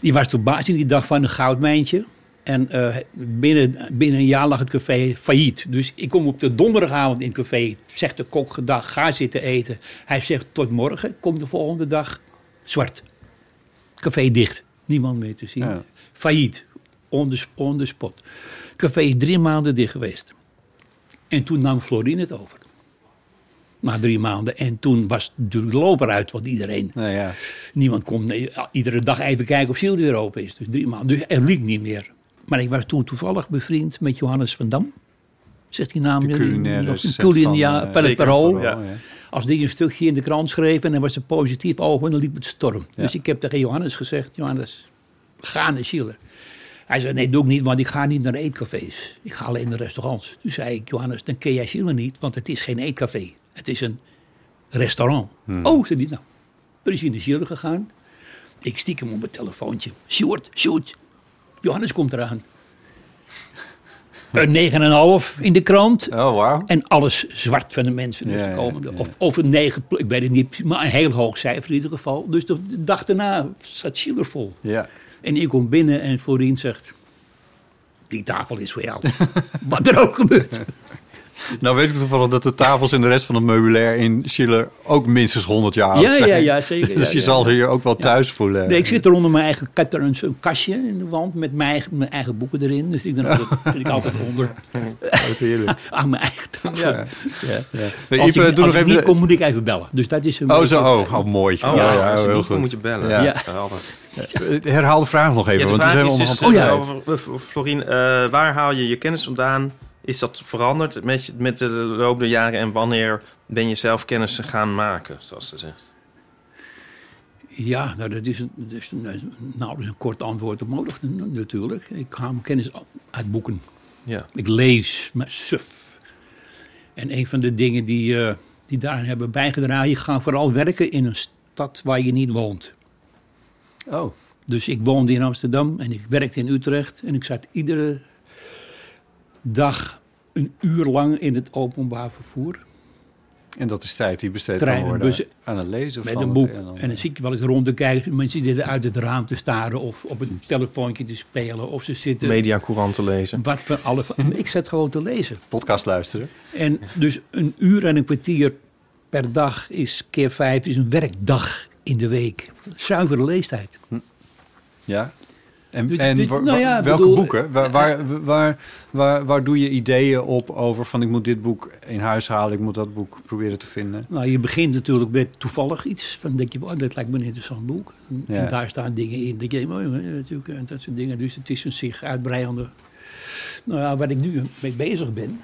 Die was de baas in die dag van een goudmijntje. En eh, binnen, binnen een jaar lag het café failliet. Dus ik kom op de donderdagavond in het café. Zegt de kok gedag, ga zitten eten. Hij zegt tot morgen. Kom de volgende dag zwart. Café dicht. Niemand meer te zien. Ja. Failliet. On the, on the spot. Café is drie maanden dicht geweest. En toen nam Florine het over. Na drie maanden. En toen was de loper uit. Want iedereen Nou ja. Niemand kon nee, iedere dag even kijken of Ziel weer open is. Dus drie maanden. Dus er liep niet meer. Maar ik was toen toevallig bevriend met Johannes van Dam. Zegt die naam De jullie culinaire nog? chef Culinia, van, eh, van het. Parool. Ja. Als die een stukje in de krant schreef en dan was het positief over en dan liep het storm. Ja. Dus ik heb tegen Johannes gezegd, Johannes, ga naar Chile. Hij zei, nee, doe ik niet, want ik ga niet naar eetcafés. Ik ga alleen naar restaurants. Toen zei ik, Johannes, dan ken jij Chile niet, want het is geen eetcafé. Het is een restaurant. Oh, zei hij, nou. Dan is hij naar Chile gegaan. Ik stiekem op mijn telefoontje. Sjoerd, Sjoerd, Johannes komt eraan. Een 9,5 in de krant. Oh, wauw. En alles zwart van de mensen dus Ja, de komende. Of, of een negen, ik weet het niet, maar een heel hoog cijfer in ieder geval. Dus de, de dag daarna zat Schiller vol. Ja. En ik kom binnen en Florien zegt... Die tafel is voor jou. Wat er ook gebeurt. Nou weet ik toevallig dat de tafels en de rest van het meubilair in Schiller ook minstens 100 jaar oud Ja, zijn. ja, ja, zeker. Dus ja, je ja, zal ja. hier ook wel thuis voelen. Nee, ik zit er onder mijn eigen kat- er een zo'n kastje in de wand met mijn eigen, mijn eigen boeken erin. Dus ik dan altijd, zit ik altijd onder heerlijk. aan mijn eigen tafel. Ja. Ja. Als, ik, als nog ik even... niet kom, moet ik even bellen. Dus dat is een Oh, zo. Oh, oh mooi. Oh, ja, ja, ja, als je heel moet, goed. moet je bellen. Ja. Ja. Eh, Herhaal de vraag nog even, Ja, de want we vraag zijn is dus, eh, kwijt. over- over- Florien, eh, waar haal je je kennis vandaan? Is dat veranderd met, je- met de loop der jaren? En wanneer ben je zelf kennis gaan maken, zoals ze zegt? Ja, nou, dat is, een, dat is een, nauwelijks een kort antwoord op nodig natuurlijk. Ik haal mijn kennis uit boeken. Ja. Ik lees, maar suf. En een van de dingen die, eh, die daarin hebben bijgedragen... je gaat vooral werken in een stad waar je niet woont. Oh, Dus ik woonde in Amsterdam en ik werkte in Utrecht. En ik zat iedere dag een uur lang in het openbaar vervoer. en dat is tijd die besteed kan worden bussen. aan het lezen Met van een boek. een ander. En dan zie ik wel eens rond te kijken. Mensen zitten uit het raam te staren of op een telefoontje te spelen. Of ze zitten... Mediacouranten lezen. Wat voor alle... Ik zat gewoon te lezen. Podcast luisteren. En dus een uur en een kwartier per dag is keer vijf is een werkdag in de week. Zuivere leestijd. Ja. En, Dus- dus- nou ja, welke bedoel- boeken? Waar, waar, waar, waar, waar doe je ideeën op over van ik moet dit boek in huis halen, ik moet dat boek proberen te vinden? Nou, je begint natuurlijk met toevallig iets. Van denk je, oh, dat lijkt me een interessant boek. En, Ja. en daar staan dingen in. Dat je, oh, natuurlijk, en dat soort dingen. Dus het is een zich uitbreidende. Nou ja, waar ik nu mee bezig ben.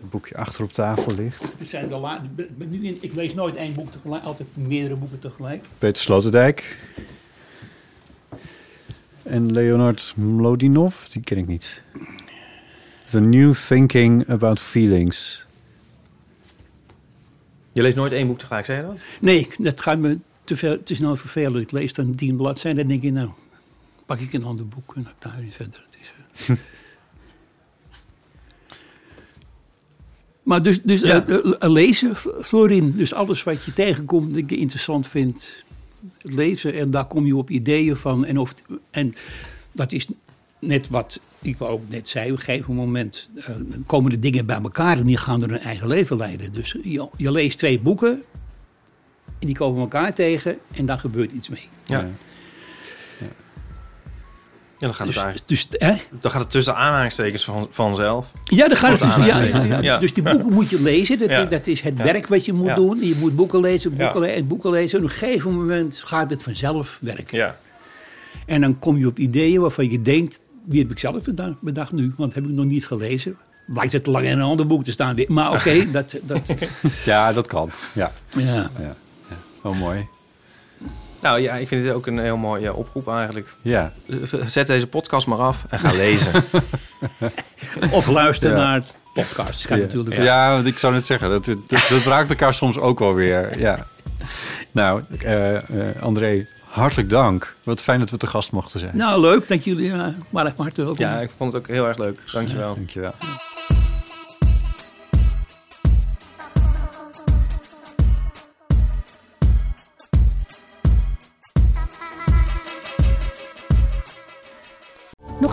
Een boekje achter op tafel ligt. Het zijn de la- ik ben nu in, ik lees nooit één boek tegelijk, altijd meerdere boeken tegelijk. Peter Sloterdijk. En Leonard Mlodinov, die ken ik niet. The New Thinking About Feelings. Je leest nooit één boek tegelijk, zei je dat? Nee, dat gaat me te veel. Het is nou vervelend. Ik lees dan tien bladzijden en dan denk ik, nou, pak ik een ander boek en dan ga ik verder. Het is, maar dus, dus Ja. eh, eh, lezen, Florin. Dus alles wat je tegenkomt, dat je interessant vindt, lezen. En daar kom je op ideeën van. En, of, en dat is net wat ik ook net zei. Op een gegeven moment eh, komen de dingen bij elkaar en die gaan er hun eigen leven leiden. Dus je, je leest twee boeken en die komen elkaar tegen en daar gebeurt iets mee. Ja. Ja. Dan gaat het Dus, eigenlijk... dus, hè? Dan gaat het tussen aanhalingstekens van, vanzelf. Ja, dan gaat het dus, ja, ja, aangegeven. ja. Ja. dus die boeken moet je lezen. Dat, dat is het werk wat je moet doen. Je moet boeken lezen, boeken, Ja. le- en boeken lezen. En op een gegeven moment gaat het vanzelf werken. Ja. En dan kom je op ideeën waarvan je denkt... wie heb ik zelf bedacht, bedacht nu? Want heb ik nog niet gelezen. Blijkt het lang in een ander boek te staan. Maar oké, dat... dat Ja, dat kan. Ja, ja. ja. ja. Oh, mooi. Nou ja, ik vind dit ook een heel mooie oproep eigenlijk. Ja. Zet deze podcast maar af en ga lezen. Of luister Ja. naar podcasts. Kan ja. natuurlijk Ja, want ik zou net zeggen, dat, dat, dat raakt elkaar soms ook wel weer. Ja. Nou, eh, eh, André, hartelijk dank. Wat fijn dat we te gast mochten zijn. Nou, leuk dat jullie... Uh, maar even hartelijk welkom. ja, ik vond het ook heel erg leuk. Dankjewel. Dankjewel.